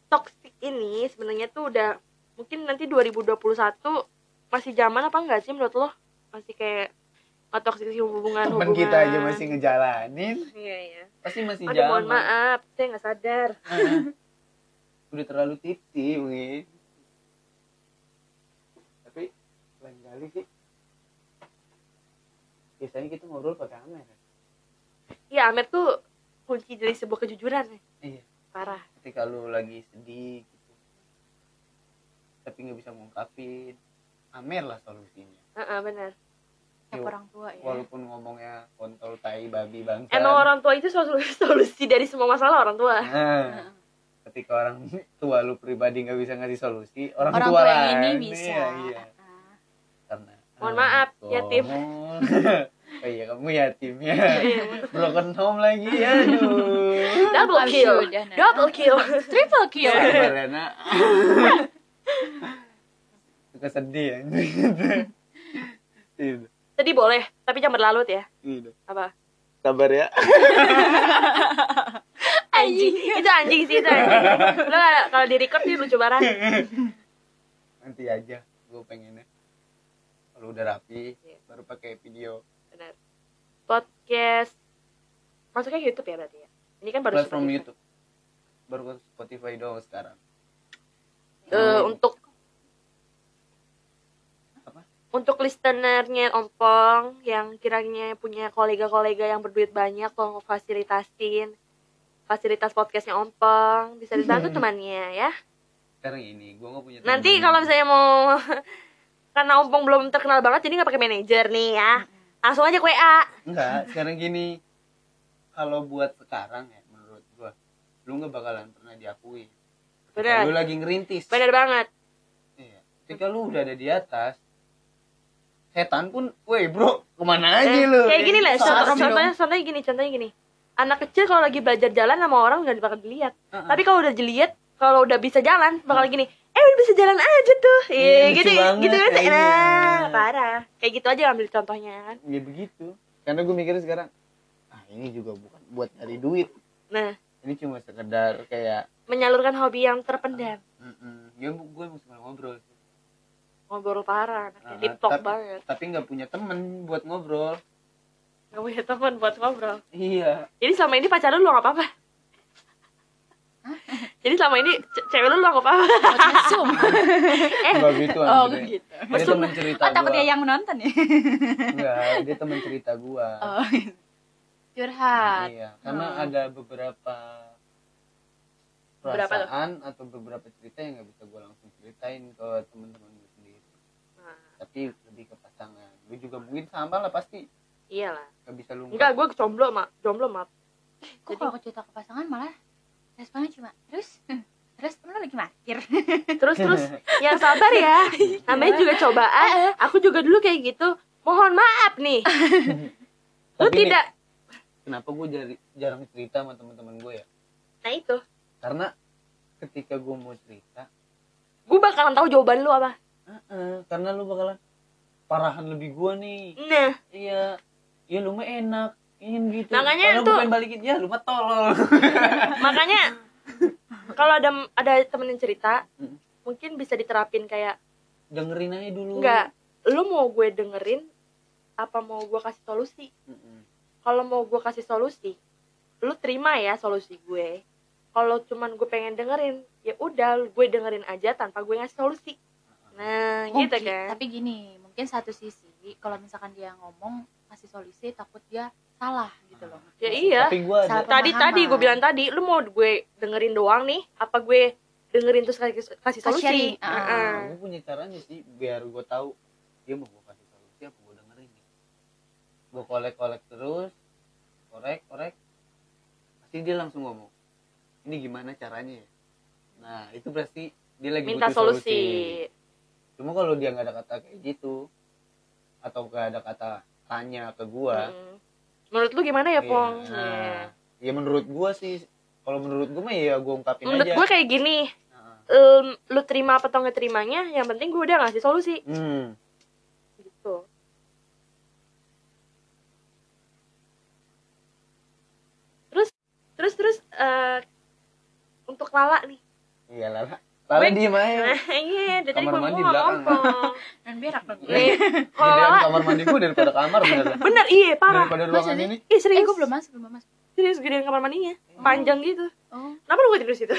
toxic ini sebenarnya tuh udah mungkin nanti 2021 masih zaman apa enggak sih menurut lo? Masih kayak nggak toxic hubungan temen hubungan kita aja masih ngejalanin. Iya iya. Pasti masih aduh mohon jalan maaf saya nggak sadar. Udah terlalu titi mungkin tapi lain kali sih biasanya kita ngobrol pakai Amer. Iya Amer tuh kunci dari sebuah kejujuran ya. iya. Parah. Ketika lu lagi sedih gitu. Tapi nggak bisa ngungkapin Amer lah solusinya. Heeh, benar. Kayak orang tua ya. walaupun ngomongnya kontol tai babi bangsa. Emang orang tua itu solusi, solusi dari semua masalah orang tua? Nah, ketika orang tua lu pribadi nggak bisa ngasih solusi orang, Orang tua, tua yang ini lain, bisa. iya, iya. Mohon maaf, aku- yatim. oh iya kamu yatim ya. Broken home lagi aduh. Double kill. double kill. Triple kill. sabar ya nak suka sedih ya. Iya, tadi boleh tapi jangan berlarut ya. Iya. apa? Sabar ya. Anjing. Itu anjing sih itu anjing. Lo kalau di record sih lucu banget. Nanti aja gue pengennya kalau udah rapi Iya. baru pakai video benar podcast masuknya YouTube ya berarti ya ini kan baru platform Spotify. YouTube baru Spotify doang sekarang Eh, untuk Apa? untuk listenernya ompong yang kiranya punya kolega-kolega yang berduit banyak tolong fasilitasin fasilitas podcastnya ompong bisa dibantu temannya ya sekarang ini gue nggak punya nanti temen. kalau misalnya mau karena ompong belum terkenal banget jadi nggak pakai manajer nih ya. Langsung aja ke WA enggak sekarang gini. Kalau buat sekarang ya menurut gue lu nggak bakalan pernah diakui. Bener. lu lagi ngerintis. Bener banget. Iya. ketika lu udah ada di atas setan pun woi bro ke mana aja Eh, lu? kayak gini lah contoh, contohnya contohnya gini contohnya gini. Anak kecil kalau lagi belajar jalan sama orang nggak bakal dilihat. Heeh. tapi kalau udah dilihat kalau udah bisa jalan bakal gini eh udah bisa jalan aja tuh. Iya, iya lucu gitu banget, gitu kan iya. nah parah. Kayak gitu aja ambil contohnya. Kan ya begitu. Karena gue mikirnya sekarang ah ini juga bukan buat cari duit. Nah. Ini cuma sekedar kayak menyalurkan hobi yang terpendam. Mm ya gue emang suka ngobrol sih. ngobrol parah anaknya Ah, tiktok tapi- banget. tapi nggak punya temen buat ngobrol. Nggak punya teman buat ngobrol? Iya. Jadi selama ini pacar lu lu nggak apa-apa jadi selama ini ce- cewek lu lu nggak Buat mesum. eh nggak gitu Oh, anjir. gitu. dia temen cerita Oh, takut gua dia yang menonton ya? enggak dia temen cerita gua Oh. Curhat. iya karena Oh. ada beberapa Beberapa perasaan atau beberapa cerita yang nggak bisa gua langsung ceritain ke teman-teman gue sendiri Nah, tapi lebih ke pasangan lu juga mungkin sama lah pasti iyalah nggak bisa lu enggak gue jomblo mak jomblo mak Kok kalau aku cerita ke pasangan malah responnya cuma terus? Terus temen lo lagi markir. terus terus. Yang sabar ya. Namanya juga cobaan. Aku juga dulu kayak gitu. Mohon maaf nih. Lu Tapi nih, tidak kenapa gue jari- jarang cerita sama teman-teman gue ya? Nah itu. Karena ketika gue mau cerita gue bakalan tahu jawaban lu apa. "Eh-eh," karena lu bakalan parahan lebih gue nih. Nah. Iya. Iya lu mah enak ingin gitu. Makanya Padahal tuh- pengen balikin ya lu mah tolol. Makanya kalau ada ada temen yang cerita Hmm. mungkin bisa diterapin kayak dengerin aja dulu. Enggak lu mau gue dengerin apa mau gue kasih solusi? Mm-mm. kalau mau gue kasih solusi lu terima ya solusi gue. Kalau cuman gue pengen dengerin ya udah gue dengerin aja tanpa gue ngasih solusi. Nah gitu Mungkin- kan. tapi gini mungkin satu sisi kalau misalkan dia ngomong kasih solusi takut dia salah gitu loh. Ya iya. Tapi gue ada. Salah tadi tadi gue bilang tadi lu mau gue dengerin doang nih apa gue dengerin terus kasih kasih solusi? ah. Heeh. gue punya caranya sih biar gue tahu dia mau gue kasih solusi apa gue dengerin nih. Gue kolek kolek terus korek korek. Pasti dia langsung ngomong ini gimana caranya ya? Nah itu berarti dia lagi minta butuh solusi. cuma kalau dia nggak ada kata kayak gitu atau gak ada kata tanya ke gua Mm. Menurut lu gimana ya iya, pong nah, ya menurut gua sih kalau menurut gua mah ya gua ungkapin menurut aja. gue kayak gini. Em, lu terima apa atau nggak terimanya yang penting gue udah ngasih solusi. Hmm. gitu. Terus terus terus eh, untuk Lala nih. Iya lala lala Gue- diem aja. nah, iya dari tadi Kamar gue mandi belakang. dan berak dong. Nih kalau Gedean Lala kamar mandi gua daripada kamar bener bener iya parah. Daripada ruangan ini. Ih eh serius? gue belum masuk belum masuk. Serius gedean kamar mandinya? Panjang gitu. Oh. Kenapa lu gak tidur situ?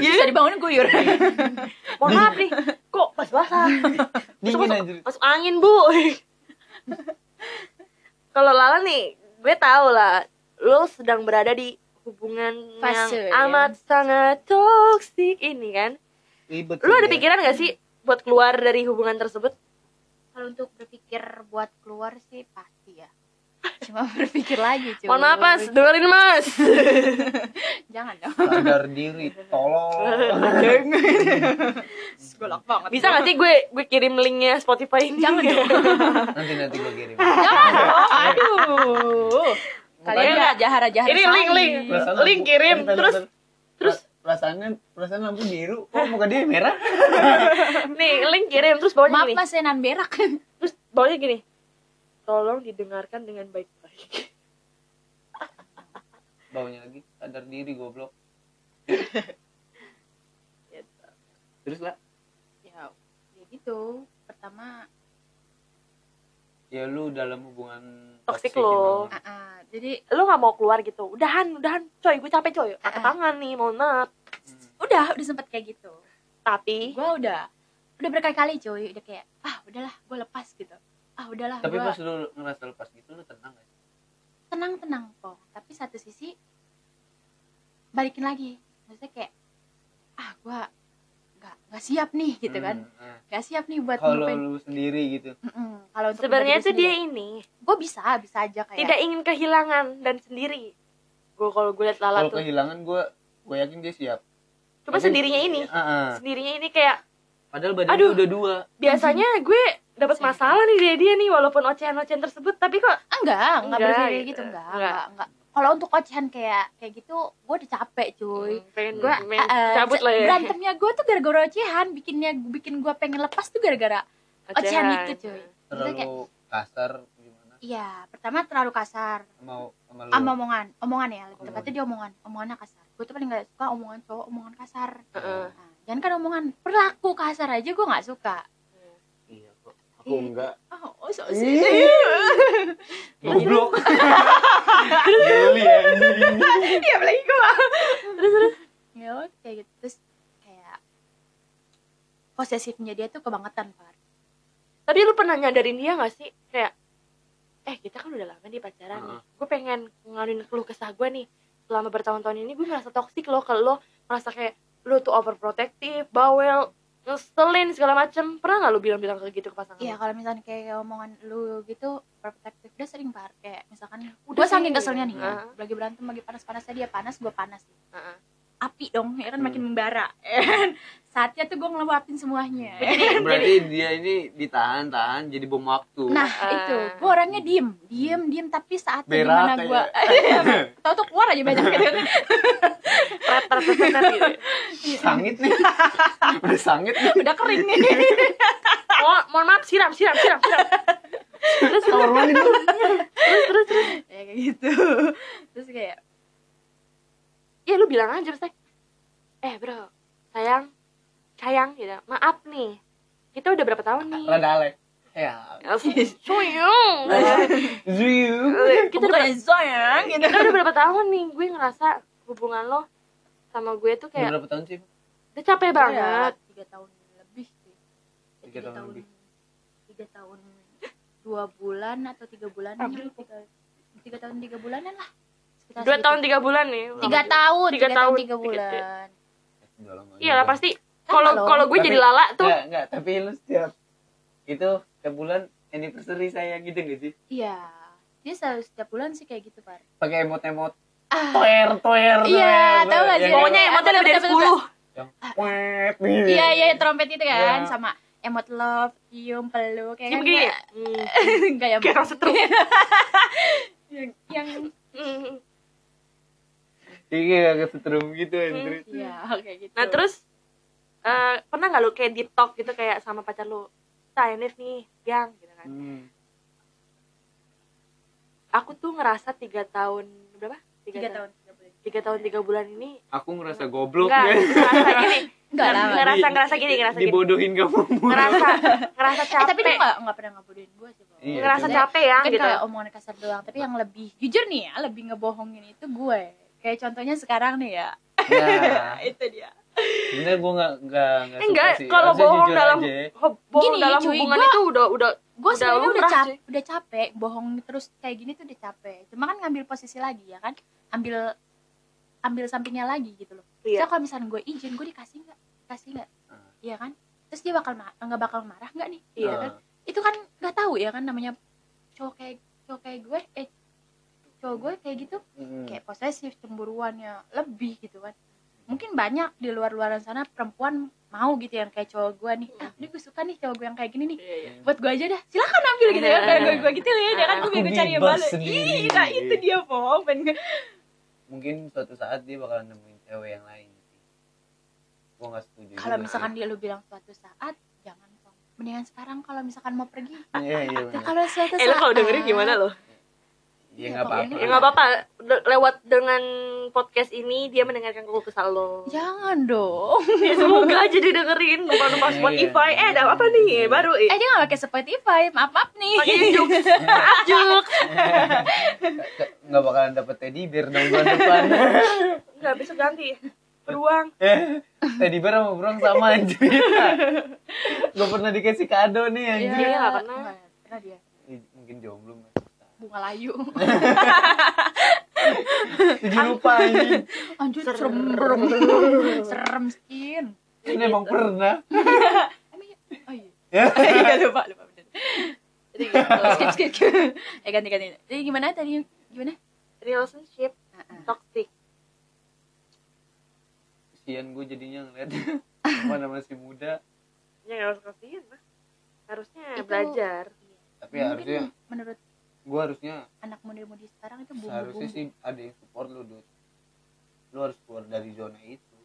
Bisa dibangunin guyur mohon maaf nih kok pas basah? Dingin masuk, anjir masuk angin bu. Kalau Lala nih gue tahu lah lo sedang berada di hubungan Fase, yang ya. amat sangat toksik ini kan? Ribet lo ada ya. pikiran gak sih buat keluar dari hubungan tersebut? Kalau untuk berpikir buat keluar sih pasti ya. Cuma berpikir lagi cuy. Mohon maaf mas. Dengerin mas. Jangan dong. Sadar diri tolong. Golak banget. Bisa gak sih gue gue kirim linknya Spotify ini? Jangan dong. nanti nanti gua kirim. Jangan dong. Aduh kalian nggak jahara jahara ini link link. Perasaan link lampu- kirim. Terus terus perasaannya perasaan lampu biru. Kok muka dia merah. Nih link kirim. Terus bawahnya maaf gini. mas saya nan berak. Terus bawahnya gini. Tolong didengarkan dengan baik-baik. Baunya lagi. Sadar diri goblok. Terus lah ya ya gitu. Pertama ya lu dalam hubungan Toxic toxic lo. ah, ah, jadi lu nggak mau keluar gitu. Udahan udahan. Coy gue capek coy. Pakai Ah. tangan nih mohon maaf Hmm. udah udah sempet kayak gitu. Tapi gue udah udah berkali-kali cuy udah kayak ah udahlah gue lepas gitu. Ah udahlah tapi gua pas lu ngerasa lepas gitu lu tenang gak sih? Tenang tenang kok. Tapi satu sisi balikin lagi. Maksudnya kayak ah gue nggak siap nih gitu kan. Hmm, nggak siap nih buat kalau lu sendiri gitu. Kalau sebenarnya tuh dia ini. Gue bisa bisa aja kayak tidak ingin kehilangan dan sendiri. Gue kalau gue liat Lala kalau tuh. kehilangan gue gue yakin dia siap. Cuma Tapi- sendirinya ini. Ah, ah. sendirinya ini kayak padahal badannya Aduh. udah dua. biasanya gue dapat masalah nih dari dia nih walaupun ocehan-ocehan tersebut tapi kok enggak enggak Enggak, gitu. gitu. enggak Enggak. enggak enggak kalau untuk ocehan kayak kayak gitu gue udah capek cuy. Hmm, pengen gue main cabut lah ya. berantemnya gue tuh gara-gara ocehan bikinnya bikin gue pengen lepas tuh gara-gara ocehan itu cuy. Maksudnya terlalu kayak kasar gimana? Iya pertama terlalu kasar. Sama sama omongan omongan ya lebih tepatnya dia omongan omongannya kasar. Gue tuh paling gak suka omongan cowok omongan kasar. Heeh. nah, jangan kan omongan perilaku kasar aja gue nggak suka aku enggak. Oh, oh so Ih. goblok. Geli ya iya apalagi gue terus terus. Ya kayak gitu. Terus kayak posesifnya dia tuh kebangetan Far. Tapi lu pernah nyadarin dia gak sih? Kayak eh kita kan udah lama nih pacaran nih. Gue pengen ngaluin keluh kesah gue nih. Selama bertahun-tahun ini gue merasa toksik loh kalau lo. Merasa kayak lu tuh overprotective bawel ngeselin segala macem pernah gak lu bilang-bilang kayak gitu ke pasangan Iya kalau misalnya kayak omongan lu gitu protektif udah sering par kayak misalkan Udah gue saking keselnya nih Heeh. lagi berantem lagi panas panasnya dia panas gue panas Heeh. Api dong ya kan Hmm. makin membara ya kan? saatnya tuh gue ngeluapin semuanya. Berarti dia ini ditahan tahan jadi bom waktu. Nah Ah. itu gue orangnya diem diem diem tapi saatnya Berak di mana gue tau tuh keluar aja banyak gitu pret, pret, gitu. sangit nih. Udah sangit nih. Udah kering nih. Oh mohon maaf siram siram siram siram. Terus kamar mandi dulu terus. terus terus. Ya kayak gitu. Terus kayak ya lu bilang aja pasti eh bro sayang sayang gitu. Maaf nih. Kita udah berapa tahun nih? Rada alay. Ya Soyong. Zuyu kita udah sayang gitu. kita udah berapa tahun nih? Gue ngerasa hubungan lo sama gue tuh Udah kayak berapa tahun sih udah capek banget. Ya, tiga tahun lebih sih. Tiga tahun lebih. tiga tahun dua bulan atau tiga April. tiga, tiga tahun tiga bulanan lah dua tahun tiga bulan nih. Tiga tahun Tiga tahun. tiga Tiga- bulan. Iya lah pasti Kan kalau kalau- gue jadi lala tuh. Enggak, enggak, tapi lu setiap itu setiap bulan anniversary saya gitu gak sih? iya. Dia selalu setiap bulan sih kayak gitu par. Pakai emot-emot. Ah. Toer toer. Iya, tahu gak sih? pokoknya emotnya lebih dari sepuluh yang wet nih. iya iya trompet itu kan Iya. sama emot love cium peluk kayak kan begini. yang kayak orang setrum yang, yang Hmm. Iya, kayak setrum gitu anjir. iya kayak gitu. Nah terus eh, pernah nggak lu kayak deep talk gitu kayak sama pacar lu Tainif nih yang gitu kan? Hmm. aku tuh ngerasa tiga tahun berapa? Tiga tahun. tiga bulan. Tiga tahun tiga bulan ini Aku ngerasa goblok enggak ya. ngerasa gini. Enggak lah, ngerasa Di- ngerasa gini ngerasa gini. Dibodohin kamu. ngerasa ngerasa Eh, tapi dia capek. nggak nggak pernah ngebodohin gue sih Bo. Iya, ngerasa capek ya kan gitu. kayak omongan kasar doang. Tapi yang lebih jujur nih ya lebih ngebohongin itu gue kayak contohnya sekarang nih ya Nah, itu dia sebenarnya gue nggak nggak nggak Eh, suka enggak sih. kalau bohong jujur dalam aja. ho- bohong Gini, dalam cuy, hubungan gua- itu udah udah gue Udah sebenarnya udah lumrah, cap cuy. udah capek bohong terus kayak gini tuh udah capek cuma kan ngambil posisi lagi ya kan ambil ambil sampingnya lagi gitu loh iya. so kalau misalnya gue izin gue dikasih nggak kasih nggak Ah. iya kan terus dia bakal nggak bakal marah nggak nih Iya Nah, kan? itu kan nggak tahu ya kan namanya cowok kayak cowok kayak gue eh cowok gue kayak gitu hmm. kayak posesif cemburuannya lebih gitu kan mungkin banyak di luar luaran sana perempuan mau gitu yang kayak cowok gue nih ah ini gue suka nih cowok gue yang kayak gini nih Iya, iya. buat gue aja dah silakan ambil gitu ya kayak gue gue gitu ya dia kan Aku gue gue cari yang sendiri. iya itu dia po pengen mungkin suatu saat dia bakalan nemuin cewek yang lain sih. Gue nggak setuju. kalau misalkan sih. dia lu bilang suatu saat jangan Pong. mendingan sekarang kalau misalkan mau pergi Iya iya. ya bener. kalau suatu Eh saat lu kalau dengerin gimana lo? Iya nggak apa-apa. Ya nggak apa-apa. Le- Lewat dengan podcast ini dia mendengarkan keluh kesal lo. jangan dong Ya, semoga aja dia dengerin numpang-numpang Iya, Spotify. iya. Eh ada apa nih? Baru eh eh. dia nggak pakai Spotify maaf maaf nih Pakai juk. Maaf juk. Nggak bakalan dapet teddy bear dong bulan depan. Enggak besok ganti. Beruang. Eh, teddy bear sama beruang sama anjir. Gak pernah dikasih kado nih anjir. Iya, nggak pernah. Nggak pernah dia Mungkin jomblo. Bunga layu Tujuh rupa anjir. anjir Serem. serem serem skin Kan emang pernah. emang ya oh iya Ya. Iya lupa lupa bener. Jadi gitu. skip skip skip. Eh ganti ganti. Jadi gimana tadi? Gimana? Relationship toxic. Kasian gue jadinya ngeliat mana masih muda. Ya nggak harus kasihan lah. Harusnya Itu- belajar. Tapi Mungkin harusnya menurut gue harusnya anak muda-mudi sekarang itu seharusnya bumbu-bumbu. sih ada yang support lu Dut. Lu harus keluar dari zona itu.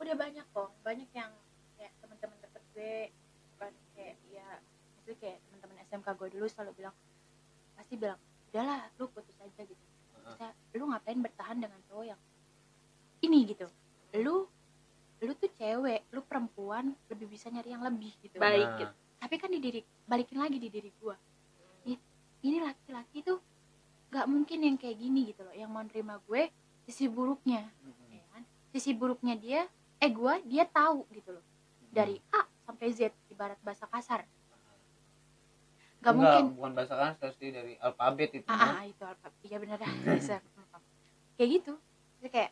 Udah banyak kok, banyak yang kayak teman-teman deket gue bukan kayak ya maksudnya kayak teman-teman SMK gue dulu selalu bilang pasti bilang udahlah lu putus aja gitu. Bisa, lu ngapain bertahan dengan cowok yang ini gitu. Lu lu tuh cewek, lu perempuan lebih bisa nyari yang lebih gitu. Baik, Nah, gitu. tapi kan di diri balikin lagi di diri gua I- ini laki-laki tuh nggak mungkin yang kayak gini gitu loh yang mau nerima gue sisi buruknya mm-mm. ya kan sisi buruknya dia eh gua dia tahu gitu loh dari A sampai Z ibarat bahasa kasar nggak Enggak, mungkin bukan bahasa kan pasti dari alfabet itu. ah, kan. ah, itu apa iya bener dah bisa kayak gitu Jadi kayak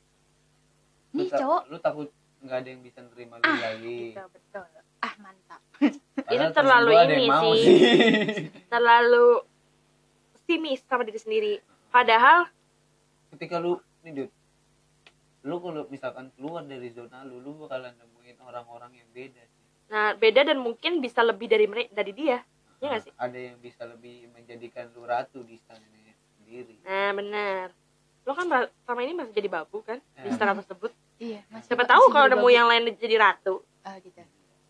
Lu nih ta- cowok lu takut nggak ada yang bisa nerima lu Ah, lagi. gitu betul ah mantap temen terlalu ini sih. sih. Terlalu simis sama diri sendiri. Padahal Ketika lu nih Dut, lu kalau misalkan keluar dari zona lu, lu bakalan nemuin orang-orang yang beda sih. nah beda dan mungkin bisa lebih dari mere- dari dia. Iya nggak sih? Ada yang bisa lebih menjadikan lu ratu di istananya sendiri. Nah benar. Lo kan selama ini masih jadi babu kan di Ya. istana tersebut. iya masih Siapa tahu kalau nemu babu. yang lain jadi ratu. ah gitu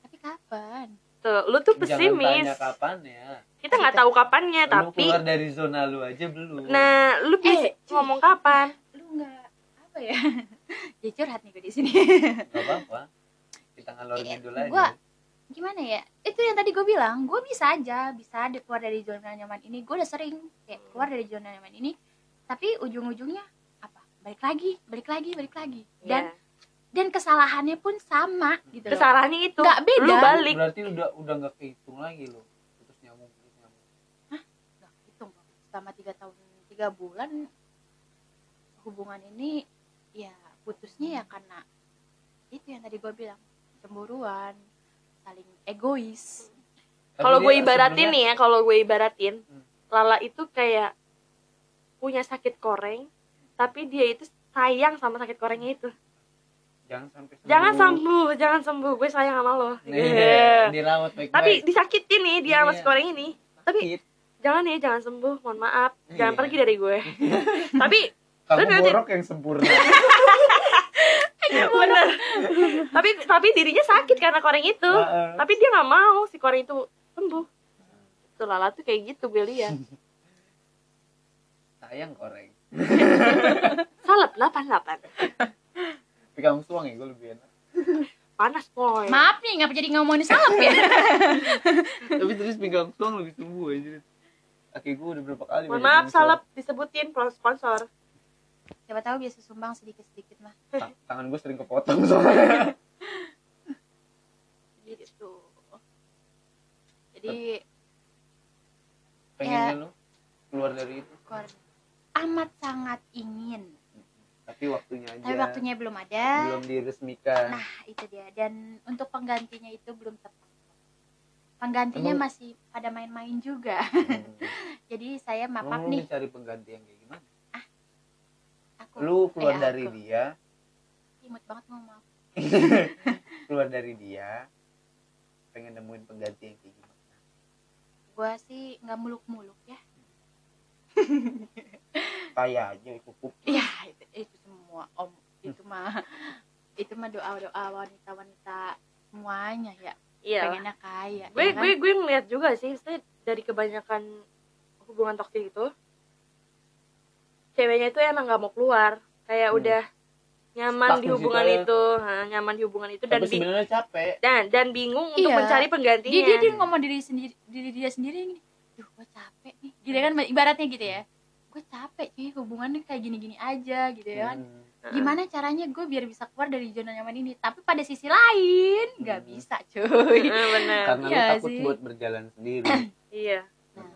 tapi kapan Tuh, lu tuh Jangan pesimis. tanya kapan ya. Kita nggak tahu kapannya, Lu tapi keluar dari zona lu aja belum. nah lu bisa Eh, cuy. ngomong kapan? lu nggak apa ya ya curhat nih gue di sini Gak apa-apa. Kita ngalor Iya, ngidul aja. gua- gimana ya itu yang tadi gue bilang gue bisa aja bisa ada keluar dari zona nyaman ini gue udah sering kayak keluar dari zona nyaman ini tapi ujung-ujungnya apa balik lagi balik lagi balik lagi dan Iya. dan kesalahannya pun sama gitu loh. kesalahannya itu Nggak beda. lu balik berarti udah udah nggak kehitung lagi lo putus nyambung putus nyambung Nggak hitung Bang. Selama tiga tahun tiga bulan hubungan ini ya putusnya ya karena itu yang tadi gue bilang cemburuan saling egois kalau gue ibaratin nih ya kalau gue ibaratin Hmm. Lala itu kayak punya sakit koreng tapi dia itu sayang sama sakit korengnya itu jangan sampai sembuh. jangan sembuh jangan sembuh gue sayang sama lo Nih, Iya. dirawat baik-baik tapi disakitin nih dia sama Iya. si koreng ini tapi. Jangan ya jangan sembuh mohon maaf. Jangan Iya. pergi dari gue. Tapi kamu borok yang sempurna. Bener. Tapi tapi dirinya sakit karena koreng itu. Heeh. tapi dia nggak mau si koreng itu sembuh. Tuh lala tuh kayak gitu gue lihat. Sayang koreng. Salep 88 tapi kamu suang ya gue lebih enak. Panas boy. Maaf nih ngapa jadi ngomongin salep ya? Tapi terus pinggang tuang lebih sembuh aja kaki gue udah berapa kali mohon maaf salep disebutin sponsor. Siapa tahu biasa sumbang sedikit sedikit mah. Ta- tangan gue sering kepotong soalnya. Gitu. Jadi pengennya Ya. lu keluar dari itu? keluar. Amat sangat ingin. Tapi waktunya aja. tapi waktunya belum ada. Belum diresmikan. Nah itu dia. Dan untuk penggantinya itu belum tepat penggantinya Emang- masih pada main-main juga. Hmm. jadi saya maaf Emang lu nih. mencari pengganti yang kayak gimana? Aku lu keluar eh, dari aku. dia. Imut banget ngomong. Keluar dari dia pengen nemuin pengganti yang kayak gimana? Gua sih nggak muluk-muluk ya. Kaya aja cukup Iya, itu, itu semua om. Itu mah itu mah doa doa wanita wanita semuanya ya iya pengennya kaya gue ya kan? gue gue ngeliat juga sih dari kebanyakan hubungan toksik itu ceweknya itu emang nggak mau keluar kayak Hmm. udah nyaman Stuck di di hubungan ya. itu ha, nyaman di hubungan itu dan tapi sebenarnya capek dan dan bingung untuk Iya. mencari penggantinya dia, dia dia ngomong diri sendiri diri dia sendiri gini duh gue capek nih gitu kan ibaratnya gitu ya gue capek cuy hubungannya kayak gini gini aja gitu ya kan Hmm. Gimana caranya gue biar bisa keluar dari zona nyaman ini? Tapi pada sisi lain nggak Hmm. bisa cuy. Bener. Karena Iya lu takut sih. buat berjalan sendiri. Iya. Nah,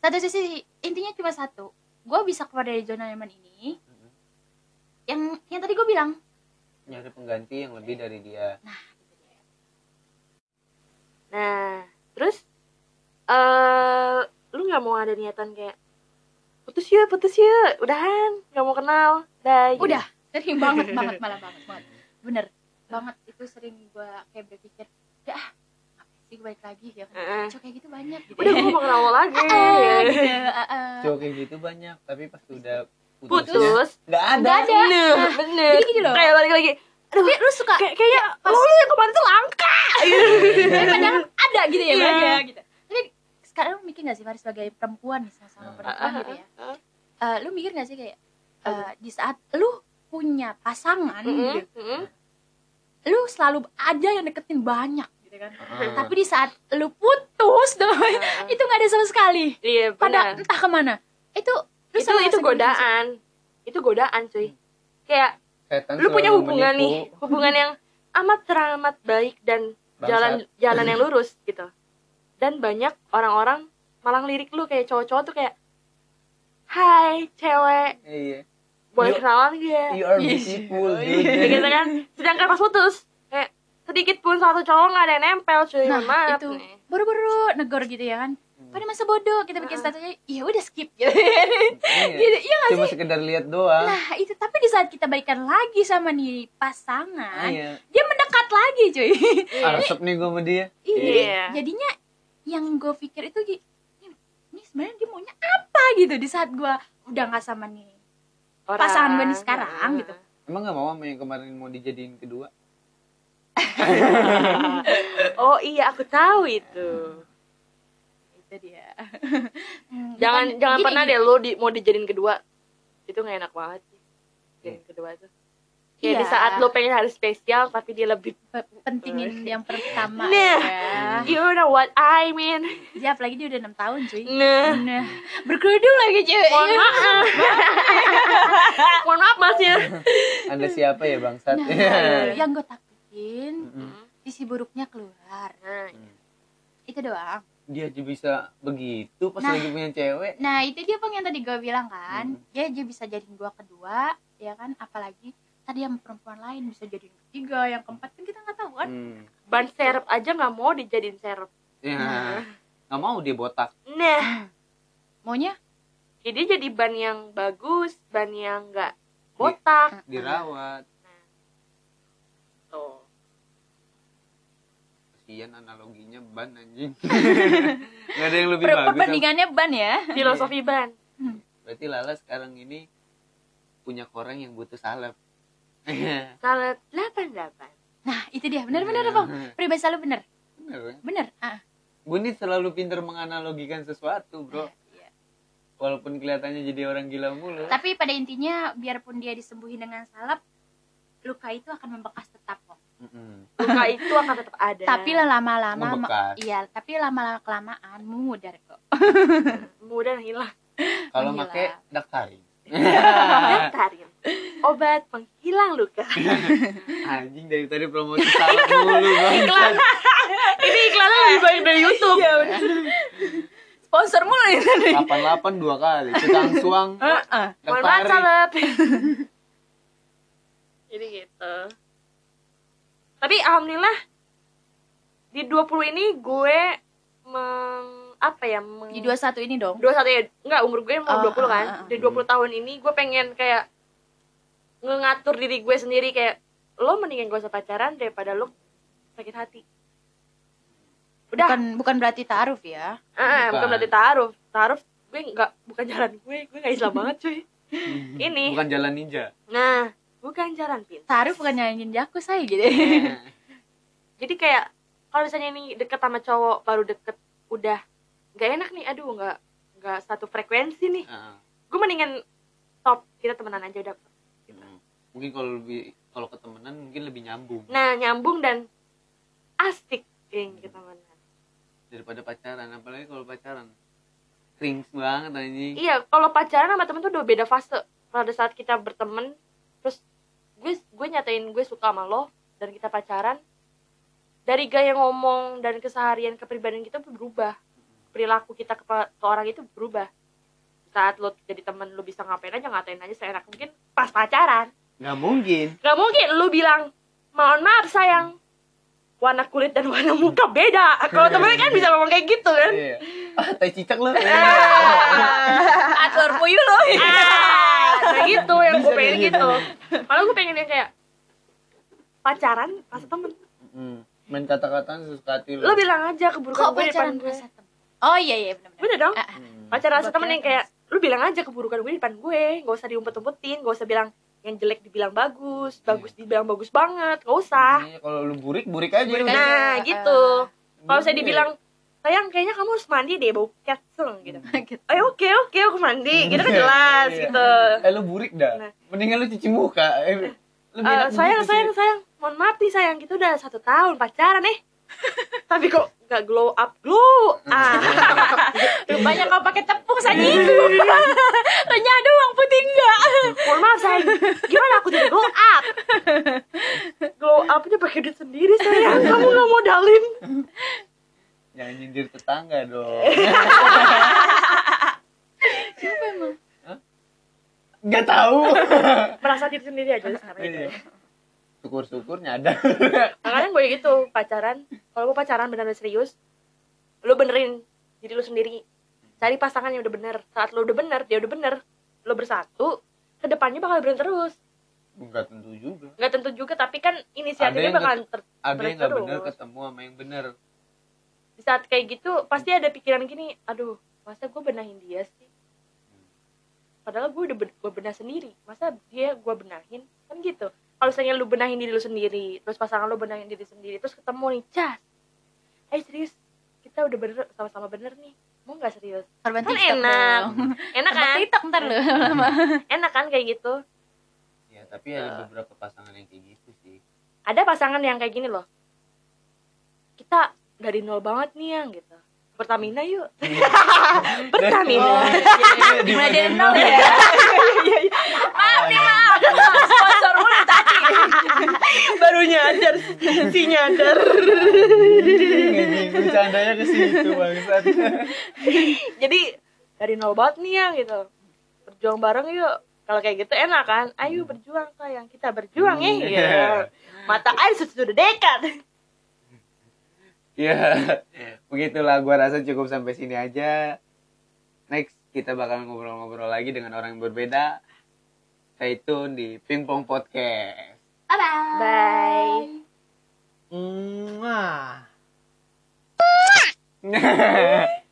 satu sisi intinya cuma satu. Gue bisa keluar dari zona nyaman ini. Hmm. yang yang tadi gue bilang. Nyari pengganti yang lebih dari dia. nah nah terus eh lu nggak mau ada niatan kayak putus yuk putus yuk. Udahan nggak mau kenal. Dah gitu. udah sering banget banget malah banget banget. Bener banget. Itu sering gue kayak berpikir udah ah sih gue balik lagi? Ya kan. Heeh. cowok kayak gitu banyak gitu udah gue mau kenal lo lagi. Gitu, cowok kayak gitu banyak tapi pas udah putus. nggak ada. Nggak ada. bener bener. jadi gini loh. kayak balik lagi aduh tapi lu suka kayak kayaknya lo lu yang kemarin tuh langka. Padahal ada gitu ya Iya. banyak gitu sekarang lu mikir gak sih Mari sebagai perempuan nih sama-sama Ah. perempuan gitu ya? Eh, lu mikir gak sih kayak eh, di saat lu punya pasangan Mm-mm, gitu mm-mm. lu selalu aja yang deketin banyak gitu kan? Ah. tapi di saat lu putus dong itu nggak ada sama sekali. Iya pada entah ke mana. Itu lu itu sama itu godaan. Itu godaan cuy. Kayak Setan lu punya hubungan nih menipu. hubungan yang amat teramat baik dan Bangsat. jalan jalan yang lurus gitu dan banyak orang-orang malah lirik lu kayak cowok-cowok tuh kayak hai cewek iya boleh You- kenalan gak you are Iya. beautiful Kayak dude gitu kan sedangkan pas putus kayak sedikit pun satu cowok nggak ada yang nempel cuy Nah, maaf itu nih. baru-baru negor gitu ya kan Hmm. pada masa bodoh kita bikin Ah. statusnya ya udah skip gitu Iya. gitu iya cuma sih sekedar lihat doang nah itu tapi di saat kita baikan lagi sama nih pasangan iya dia mendekat lagi cuy Iya. arsep nih gue sama dia jadi Iya. jadinya yang gue pikir itu ini, ini sebenarnya dia maunya apa gitu di saat gue udah nggak sama nih Orang. pasangan gue nih sekarang gitu. emang nggak mau sama yang kemarin mau dijadiin kedua? Oh iya aku tahu itu. Itu dia. Hmm, jangan bukan- jangan gini, pernah gini. deh lo di, mau dijadiin kedua. Itu nggak enak banget sih. Jadiin kedua tuh kayak di Iya. saat lo pengen hari spesial tapi dia lebih Pe- pentingin yang pertama Nah. ya. you know what I mean Ya, apalagi dia udah enam tahun cuy. nah Nah, berkerudung lagi cuy. mohon maaf mohon maaf mas ya anda siapa ya bangsat Nah, yang gue takutin Mm-mm. sisi buruknya keluar. nah Itu doang. dia aja bisa begitu pas Nah. lagi punya cewek Nah, itu dia bang yang tadi gue bilang kan. Hmm. Dia dia bisa jadiin gue kedua, ya kan? Apalagi tadi yang perempuan lain bisa jadiin ketiga, yang keempat kan kita nggak tahu kan. hmm. ban serep aja nggak mau dijadiin serep. Ya. Nah. nggak mau dia botak. Nah. Maunya? Jadi jadi ban yang bagus ban yang nggak botak. dirawat. Tuh. Kasian analoginya ban anjing. Nggak ada yang lebih per- bagus. perbandingannya ban ya. filosofi ban. Berarti Lala sekarang ini punya korang yang butuh salep salah delapan delapan Nah, itu dia. Benar-benar bang. Pribadi selalu benar. Bener, ya? Benar. Ah. Bu ini selalu pinter menganalogikan sesuatu bro Iya. walaupun kelihatannya jadi orang gila mulu Tapi pada intinya biarpun dia disembuhin dengan salep, luka itu akan membekas tetap kok. Luka itu akan tetap ada Tapi lama-lama iya, tapi lama-lama kelamaan memudar kok. mudah hilang kalau make daktarin Daktarin obat penghilang luka. Anjing dari tadi promosi salep mulu iklan. Ini iklannya lebih baik dari YouTube. Sponsor mulu nih. 88 dua kali tukang suang. Heeh. mohon maaf jadi gitu. Tapi alhamdulillah di 20 ini gue meng apa ya meng, Di 21 ini dong. 21 ya enggak umur gue mau Oh, 20 kan? ah, ah, ah. di 20 tahun ini gue pengen kayak ngegatur diri gue sendiri kayak lo mendingan gak usah pacaran daripada lo sakit hati udah Bukan bukan berarti taruh ya. Ah, bukan Bukan. berarti taruh taruh gue nggak bukan jalan gue gue nggak Islam banget cuy ini bukan jalan ninja nah bukan jalan pin Taruh bukan nyanyiin jaku saya gitu. jadi kayak kalau misalnya ini deket sama cowok baru deket udah nggak enak nih aduh nggak nggak satu frekuensi nih Heeh. gue mendingan stop kita temenan aja udah Hmm. Mungkin kalau lebih kalau ketemenan mungkin lebih nyambung. Nah nyambung dan asik yang kita temenan daripada pacaran apalagi kalau pacaran. Cringe banget anjing. Iya kalau pacaran sama temen tuh udah beda fase. Pada saat kita berteman terus gue gue nyatain gue suka sama lo dan kita pacaran dari gaya ngomong dan keseharian kepribadian kita berubah. Perilaku kita ke, ke orang itu berubah. Saat lo jadi temen lo bisa ngapain aja ngatain aja seenak mungkin pas pacaran nggak mungkin. Gak mungkin lo bilang mohon maaf sayang. Warna kulit dan warna muka beda. Kalau temen kan bisa ngomong kayak gitu kan? Iya. ah tai cicak lo Atur puyuh ah kayak gitu yang gue pengen gitu. malah gue pengen yang kayak pacaran pas temen. Hmm. main kata-kataan sesuka hati lo lo bilang aja keburukan Kok gue depan pacaran gue rasa temen? Oh iya iya benar-benar. bener dong. Ah, ah. Hmm. pacaran Gua temen yang kayak lu bilang aja keburukan gue di depan gue gak usah diumpet-umpetin gak usah bilang yang jelek dibilang bagus bagus dibilang bagus banget gak usah. Iya, kalau lu burik burik aja. Burik udah. aja. nah eh, gitu kalau saya dibilang sayang kayaknya kamu harus mandi deh bau kecel gitu. Gitu. ayo oke oke aku mandi gitu kan jelas Iya. gitu. Eh lu burik dah. Nah. mendingan lu cuci muka. Eh, lebih Eh, enak sayang begitu sayang sayang. Mohon maaf nih sayang. Kita udah satu tahun pacaran nih tapi kok gak glow up? Glow ah Rupanya kau pakai tepung saja. Renyah doang putih enggak. mohon maaf sayang gimana aku tidak glow up? Glow upnya pakai duit sendiri sayang kamu gak modalin jangan nyindir tetangga dong. Siapa emang? nggak tahu. Merasa diri sendiri aja sekarang Iya. itu syukur-syukur nyadar. Makanya gue gitu pacaran. Kalau mau pacaran benar-benar serius lu benerin diri lu sendiri. Cari pasangan yang udah bener. Saat lu udah bener dia udah bener. Lu bersatu ke depannya bakal bener terus. Nggak tentu juga. Nggak tentu juga tapi kan inisiatifnya bakalan ter- ada yang nggak bener ketemu sama yang bener. Di saat kayak gitu pasti ada pikiran gini aduh masa gue benahin dia sih? Padahal gue udah ben- gue benah sendiri. Masa dia gue benahin? Kan gitu kalau misalnya lu benahin diri lu sendiri terus pasangan lu benahin diri sendiri terus ketemu nih cas. Eh serius kita udah bener sama-sama bener nih. Mau nggak serius? Korban kan TikTok enak. dong. enak kan? TikTok ntar lu. enak kan kayak gitu? Ya tapi ada beberapa pasangan yang kayak gitu sih. Ada pasangan yang kayak gini loh. Kita dari nol banget nih yang gitu. Pertamina yuk. Pertamina. dimulai dari nol ya? maaf nih maaf. Sponsor mulu tadi baru nyadar si nyadar. Bercandanya ke situ bangsat. Jadi dari nol banget nih yang gitu. Berjuang bareng yuk. Kalau kayak gitu enak kan? Ayo berjuang sayang. Kita berjuang ya. Ya. mata air sudah dekat. Ya begitulah gua rasa cukup sampai sini aja. Next kita bakal ngobrol-ngobrol lagi dengan orang yang berbeda. Tune di Pingpong Podcast 拜拜拜。嗯啊。嗯 啊